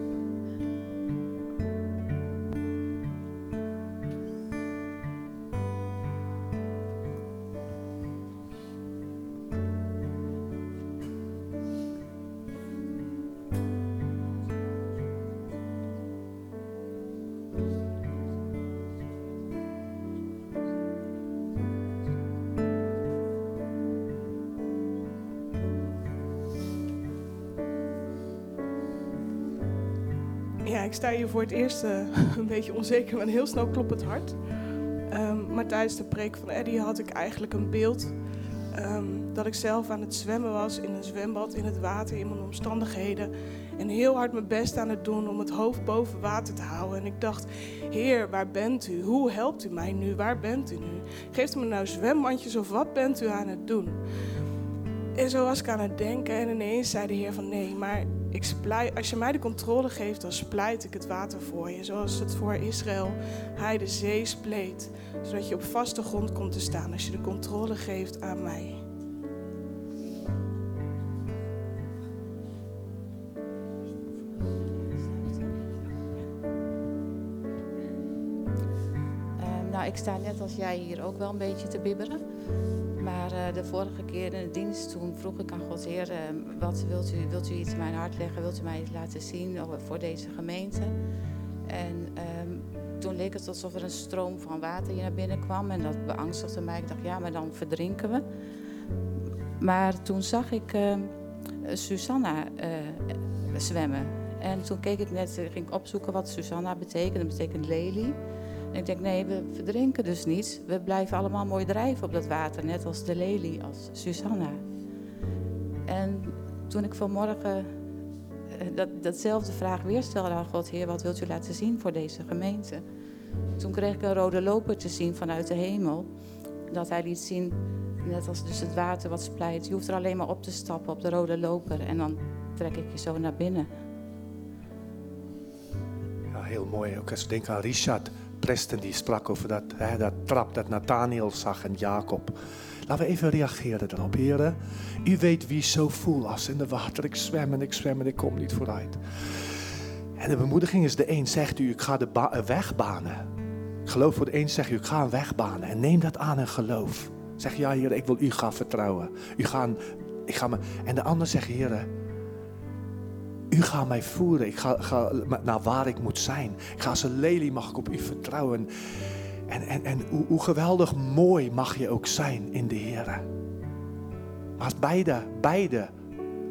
Voor het eerst eh, [LAUGHS] een beetje onzeker, maar heel snel klopt het hart. Ehm, maar tijdens de preek van Eddie had ik eigenlijk een beeld ehm, dat ik zelf aan het zwemmen was in een zwembad, in het water, in mijn omstandigheden. En heel hard mijn best aan het doen om het hoofd boven water te houden. En ik dacht, Heer, waar bent u? Hoe helpt u mij nu? Waar bent u nu? Geeft u me nou zwembandjes of wat bent u aan het doen? En zo was ik aan het denken en ineens zei de Heer van nee, maar ik als je mij de controle geeft, dan splijt ik het water voor je. Zoals het voor Israël hij de zee spleet. Zodat je op vaste grond komt te staan als je de controle geeft aan mij. Ehm, nou, ik sta net als jij hier ook wel een beetje te bibberen. Maar eh, de vorige keer in de dienst, toen vroeg ik aan God, Heer, eh, wat wilt u, wilt u iets in mijn hart leggen? Wilt u mij iets laten zien voor deze gemeente? En ehm, toen leek het alsof er een stroom van water hier naar binnen kwam. En dat beangstigde mij. Ik dacht, ja, maar dan verdrinken we. Maar toen zag ik ehm, Susanna eh, zwemmen. En toen keek ik net, ging ik opzoeken wat Susanna betekent. Dat betekent lelie. En ik denk, nee, we verdrinken dus niet. We blijven allemaal mooi drijven op dat water, net als de lelie, als Susanna. En toen ik vanmorgen eh, dat, datzelfde vraag weer stelde aan God, Heer, wat wilt u laten zien voor deze gemeente? Toen kreeg ik een rode loper te zien vanuit de hemel. Dat hij liet zien, net als dus het water wat splijt. Je hoeft er alleen maar op te stappen op de rode loper en dan trek ik je zo naar binnen. Ja, heel mooi. Ook als ik denk aan Richard Preston, die sprak over dat, hè, dat trap dat Nathaniel zag en Jacob. Laten we even reageren daarop. Heren, u weet wie zo voelt als in de water. Ik zwem en ik zwem en ik kom niet vooruit. En de bemoediging is, de een zegt u, ik ga de een weg banen. Geloof voor de een zegt u, ik ga een weg banen. En neem dat aan en geloof. Zeg, ja Heer, ik wil u gaan vertrouwen. U gaan, ik ga me... En de ander zegt, Heer, u gaat mij voeren. Ik ga, ga naar waar ik moet zijn. Ik ga als een lelie, mag ik op u vertrouwen. En, en, en hoe, geweldig mooi mag je ook zijn in de Heer. Maar beide, beide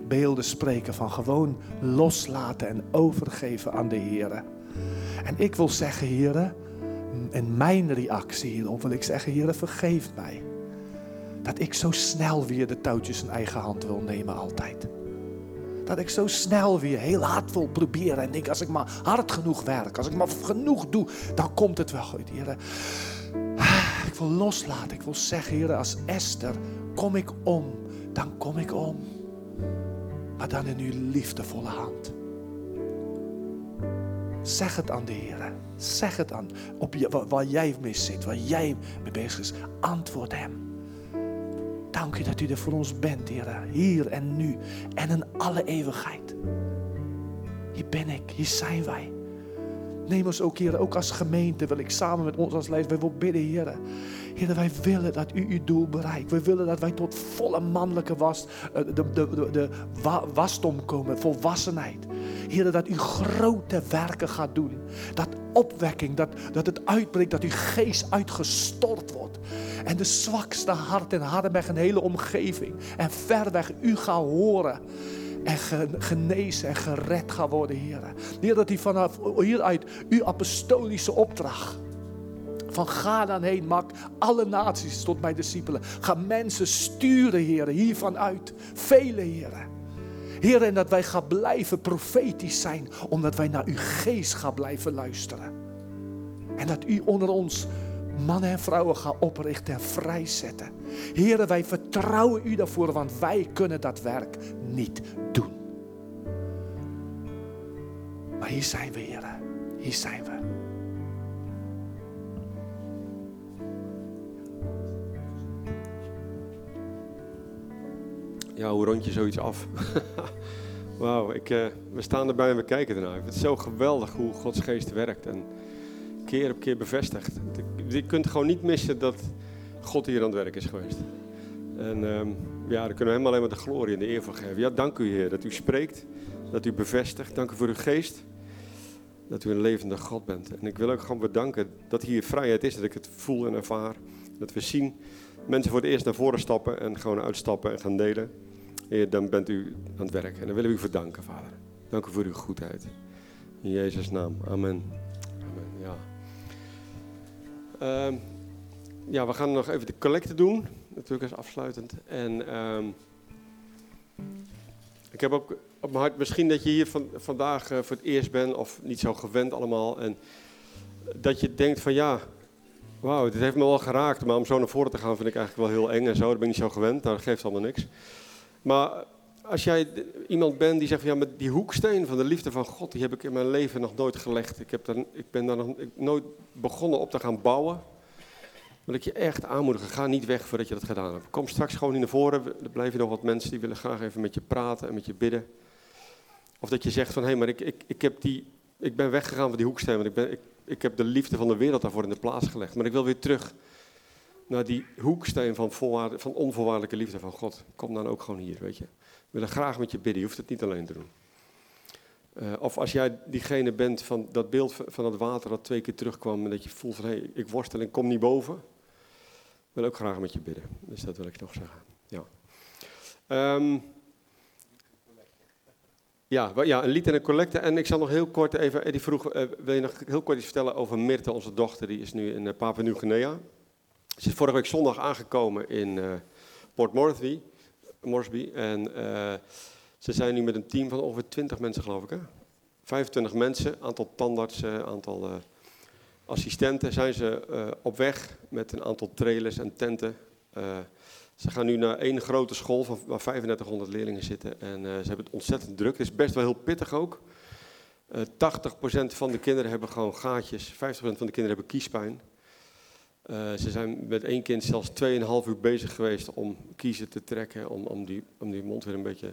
beelden spreken van gewoon loslaten en overgeven aan de Heer. En ik wil zeggen, Heer, in mijn reactie hierop wil ik zeggen, Heer, vergeef mij. Dat ik zo snel weer de touwtjes in eigen hand wil nemen altijd. Dat ik zo snel weer heel hard wil proberen. En denk, als ik maar hard genoeg werk, als ik maar genoeg doe, dan komt het wel goed, Heer. Ik wil loslaten. Ik wil zeggen, Heer, als Esther, kom ik om, dan kom ik om. Maar dan in uw liefdevolle hand. Zeg het aan de Heer. Zeg het aan op je, waar jij mee zit, waar jij mee bezig is. Antwoord hem. Dank u dat u er voor ons bent, Heer. Hier en nu en in alle eeuwigheid. Hier ben ik, hier zijn wij. Neem ons ook, Heer, ook als gemeente wil ik samen met ons als leider, wij willen bidden, Heer. Heer, wij willen dat u uw doel bereikt. We willen dat wij tot volle mannelijke was, eh, de, de, de, de wa- wasdom komen, volwassenheid. Heer, dat u grote werken gaat doen. Dat opwekking, dat, dat het uitbreekt, dat uw geest uitgestort wordt. En de zwakste hart en harde een hele omgeving. En ver weg u gaat horen. En ge- genezen en gered gaat worden, Heer. Heer, dat u vanaf hieruit uw apostolische opdracht. Van ga dan heen, maak alle naties tot mijn discipelen. Ga mensen sturen, Heer, hiervan uit. Vele, Heer. Heer, en dat wij gaan blijven profetisch zijn, omdat wij naar uw geest gaan blijven luisteren. En dat u onder ons mannen en vrouwen gaat oprichten en vrijzetten. Heren, wij vertrouwen u daarvoor, want wij kunnen dat werk niet doen. Maar hier zijn we, heren. Hier zijn we. Ja, hoe rond je zoiets af? [LAUGHS] Wauw, eh, we staan erbij en we kijken ernaar. Het is zo geweldig hoe Gods geest werkt en keer op keer bevestigt. Je kunt gewoon niet missen dat God hier aan het werk is geweest. En ehm, ja, daar kunnen we hem alleen maar de glorie en de eer voor geven. Ja, dank u Heer dat u spreekt, dat u bevestigt. Dank u voor uw geest, dat u een levende God bent. En ik wil ook gewoon bedanken dat hier vrijheid is, dat ik het voel en ervaar. Dat we zien mensen voor het eerst naar voren stappen en gewoon uitstappen en gaan delen. Heer, dan bent u aan het werk. En dan willen we u voor danken, Vader. Dank u voor uw goedheid. In Jezus' naam. Amen. Ehm, ja, we gaan nog even de collecte doen. Natuurlijk als afsluitend. En ehm, ik heb ook op mijn hart, misschien dat je hier van, vandaag eh, voor het eerst bent of niet zo gewend allemaal. En dat je denkt van ja, wauw, dit heeft me wel geraakt. Maar om zo naar voren te gaan vind ik eigenlijk wel heel eng en zo. Daar ben ik niet zo gewend. Dat geeft allemaal niks. Maar als jij iemand bent die zegt van ja, met die hoeksteen van de liefde van God, die heb ik in mijn leven nog nooit gelegd. Ik, heb daar, ik ben daar nog nooit begonnen op te gaan bouwen. Wil ik je echt aanmoedigen, ga niet weg voordat je dat gedaan hebt. Kom straks gewoon hier naar voren, er blijven nog wat mensen die willen graag even met je praten en met je bidden. Of dat je zegt van hé, hey, maar ik, ik, ik, heb die, ik ben weggegaan van die hoeksteen, want ik, ben, ik, ik heb de liefde van de wereld daarvoor in de plaats gelegd. Maar ik wil weer terug naar die hoeksteen van, van onvoorwaardelijke liefde van God. Kom dan ook gewoon hier, weet je. We willen graag met je bidden, je hoeft het niet alleen te doen. Uh, of als jij diegene bent van dat beeld van dat water dat twee keer terugkwam en dat je voelt van hé, hey, ik worstel en kom niet boven. Wil ook graag met je bidden. Dus dat wil ik nog zeggen. Ja. Um, ja, ja, een lied en een collecte. En ik zal nog heel kort even, Eddie vroeg, uh, wil je nog heel kort iets vertellen over Mirte, onze dochter, die is nu in Papua Nieuw-Guinea. Ze is vorige week zondag aangekomen in uh, Port Moresby. Moresby en uh, ze zijn nu met een team van ongeveer 20 mensen, geloof ik. Hè? 25 mensen, aantal tandartsen, aantal uh, assistenten. Zijn ze uh, op weg met een aantal trailers en tenten. ze gaan nu naar één grote school waar 3500 leerlingen zitten. En ze hebben het ontzettend druk. Het is best wel heel pittig ook. 80% van de kinderen hebben gewoon gaatjes. 50% van de kinderen hebben kiespijn. Uh, ze zijn met één kind zelfs 2,5 uur bezig geweest om kiezen te trekken, om, om, die, om die mond weer een beetje.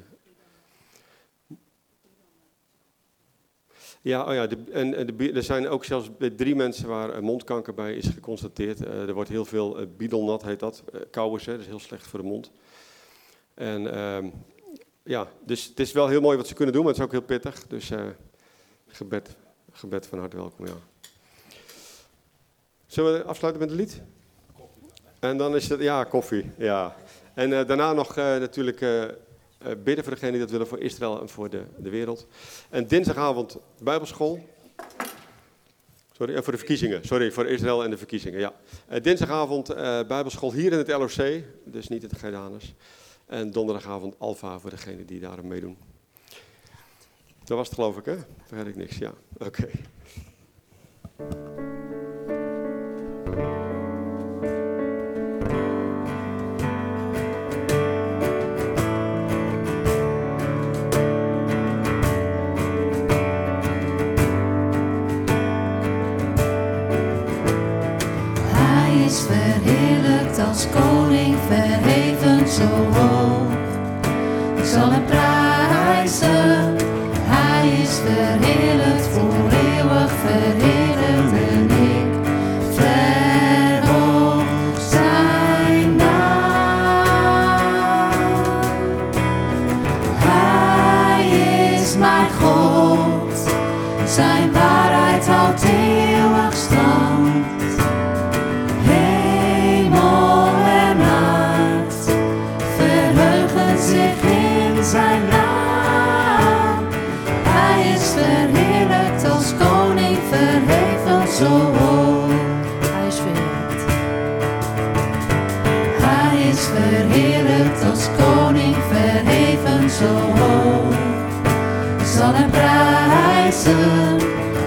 Ja, oh ja de, en de, er zijn ook zelfs drie mensen waar mondkanker bij is geconstateerd. Uh, er wordt heel veel uh, biedelnat, heet dat, uh, dat is heel slecht voor de mond. En ehm, ja, dus het is wel heel mooi wat ze kunnen doen, maar het is ook heel pittig. Dus gebed, gebed van harte welkom, ja. Zullen we afsluiten met een lied? En dan is het, ja, koffie, ja. En uh, daarna nog uh, natuurlijk uh, bidden voor degenen die dat willen voor Israël en voor de, de wereld. En dinsdagavond Bijbelschool. Sorry, en voor de verkiezingen. Sorry, voor Israël en de verkiezingen, ja. dinsdagavond Bijbelschool hier in het LOC, dus niet in het Geidanus. En donderdagavond Alfa voor degenen die daar meedoen. Dat was het geloof ik, hè? Vergeet ik niks, ja. Oké. Als koning verheven zo hoog. Ik zal hem prijzen, hij is verheerlijkt voor eeuwig verheerlijkt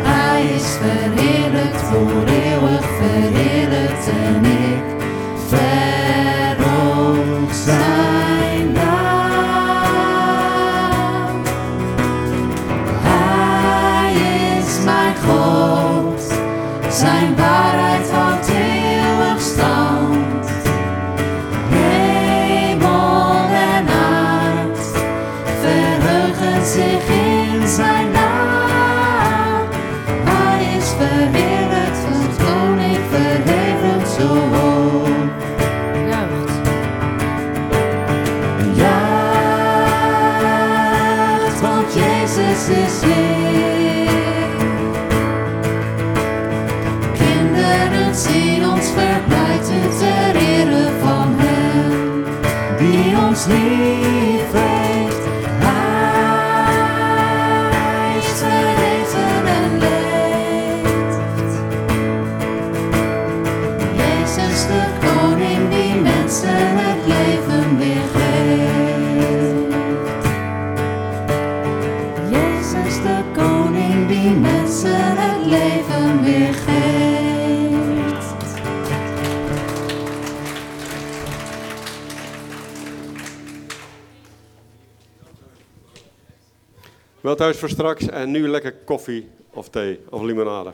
Hij is verheerlijkt voor eeuwig verheerlijkt. En thuis voor straks en nu lekker koffie of thee of limonade.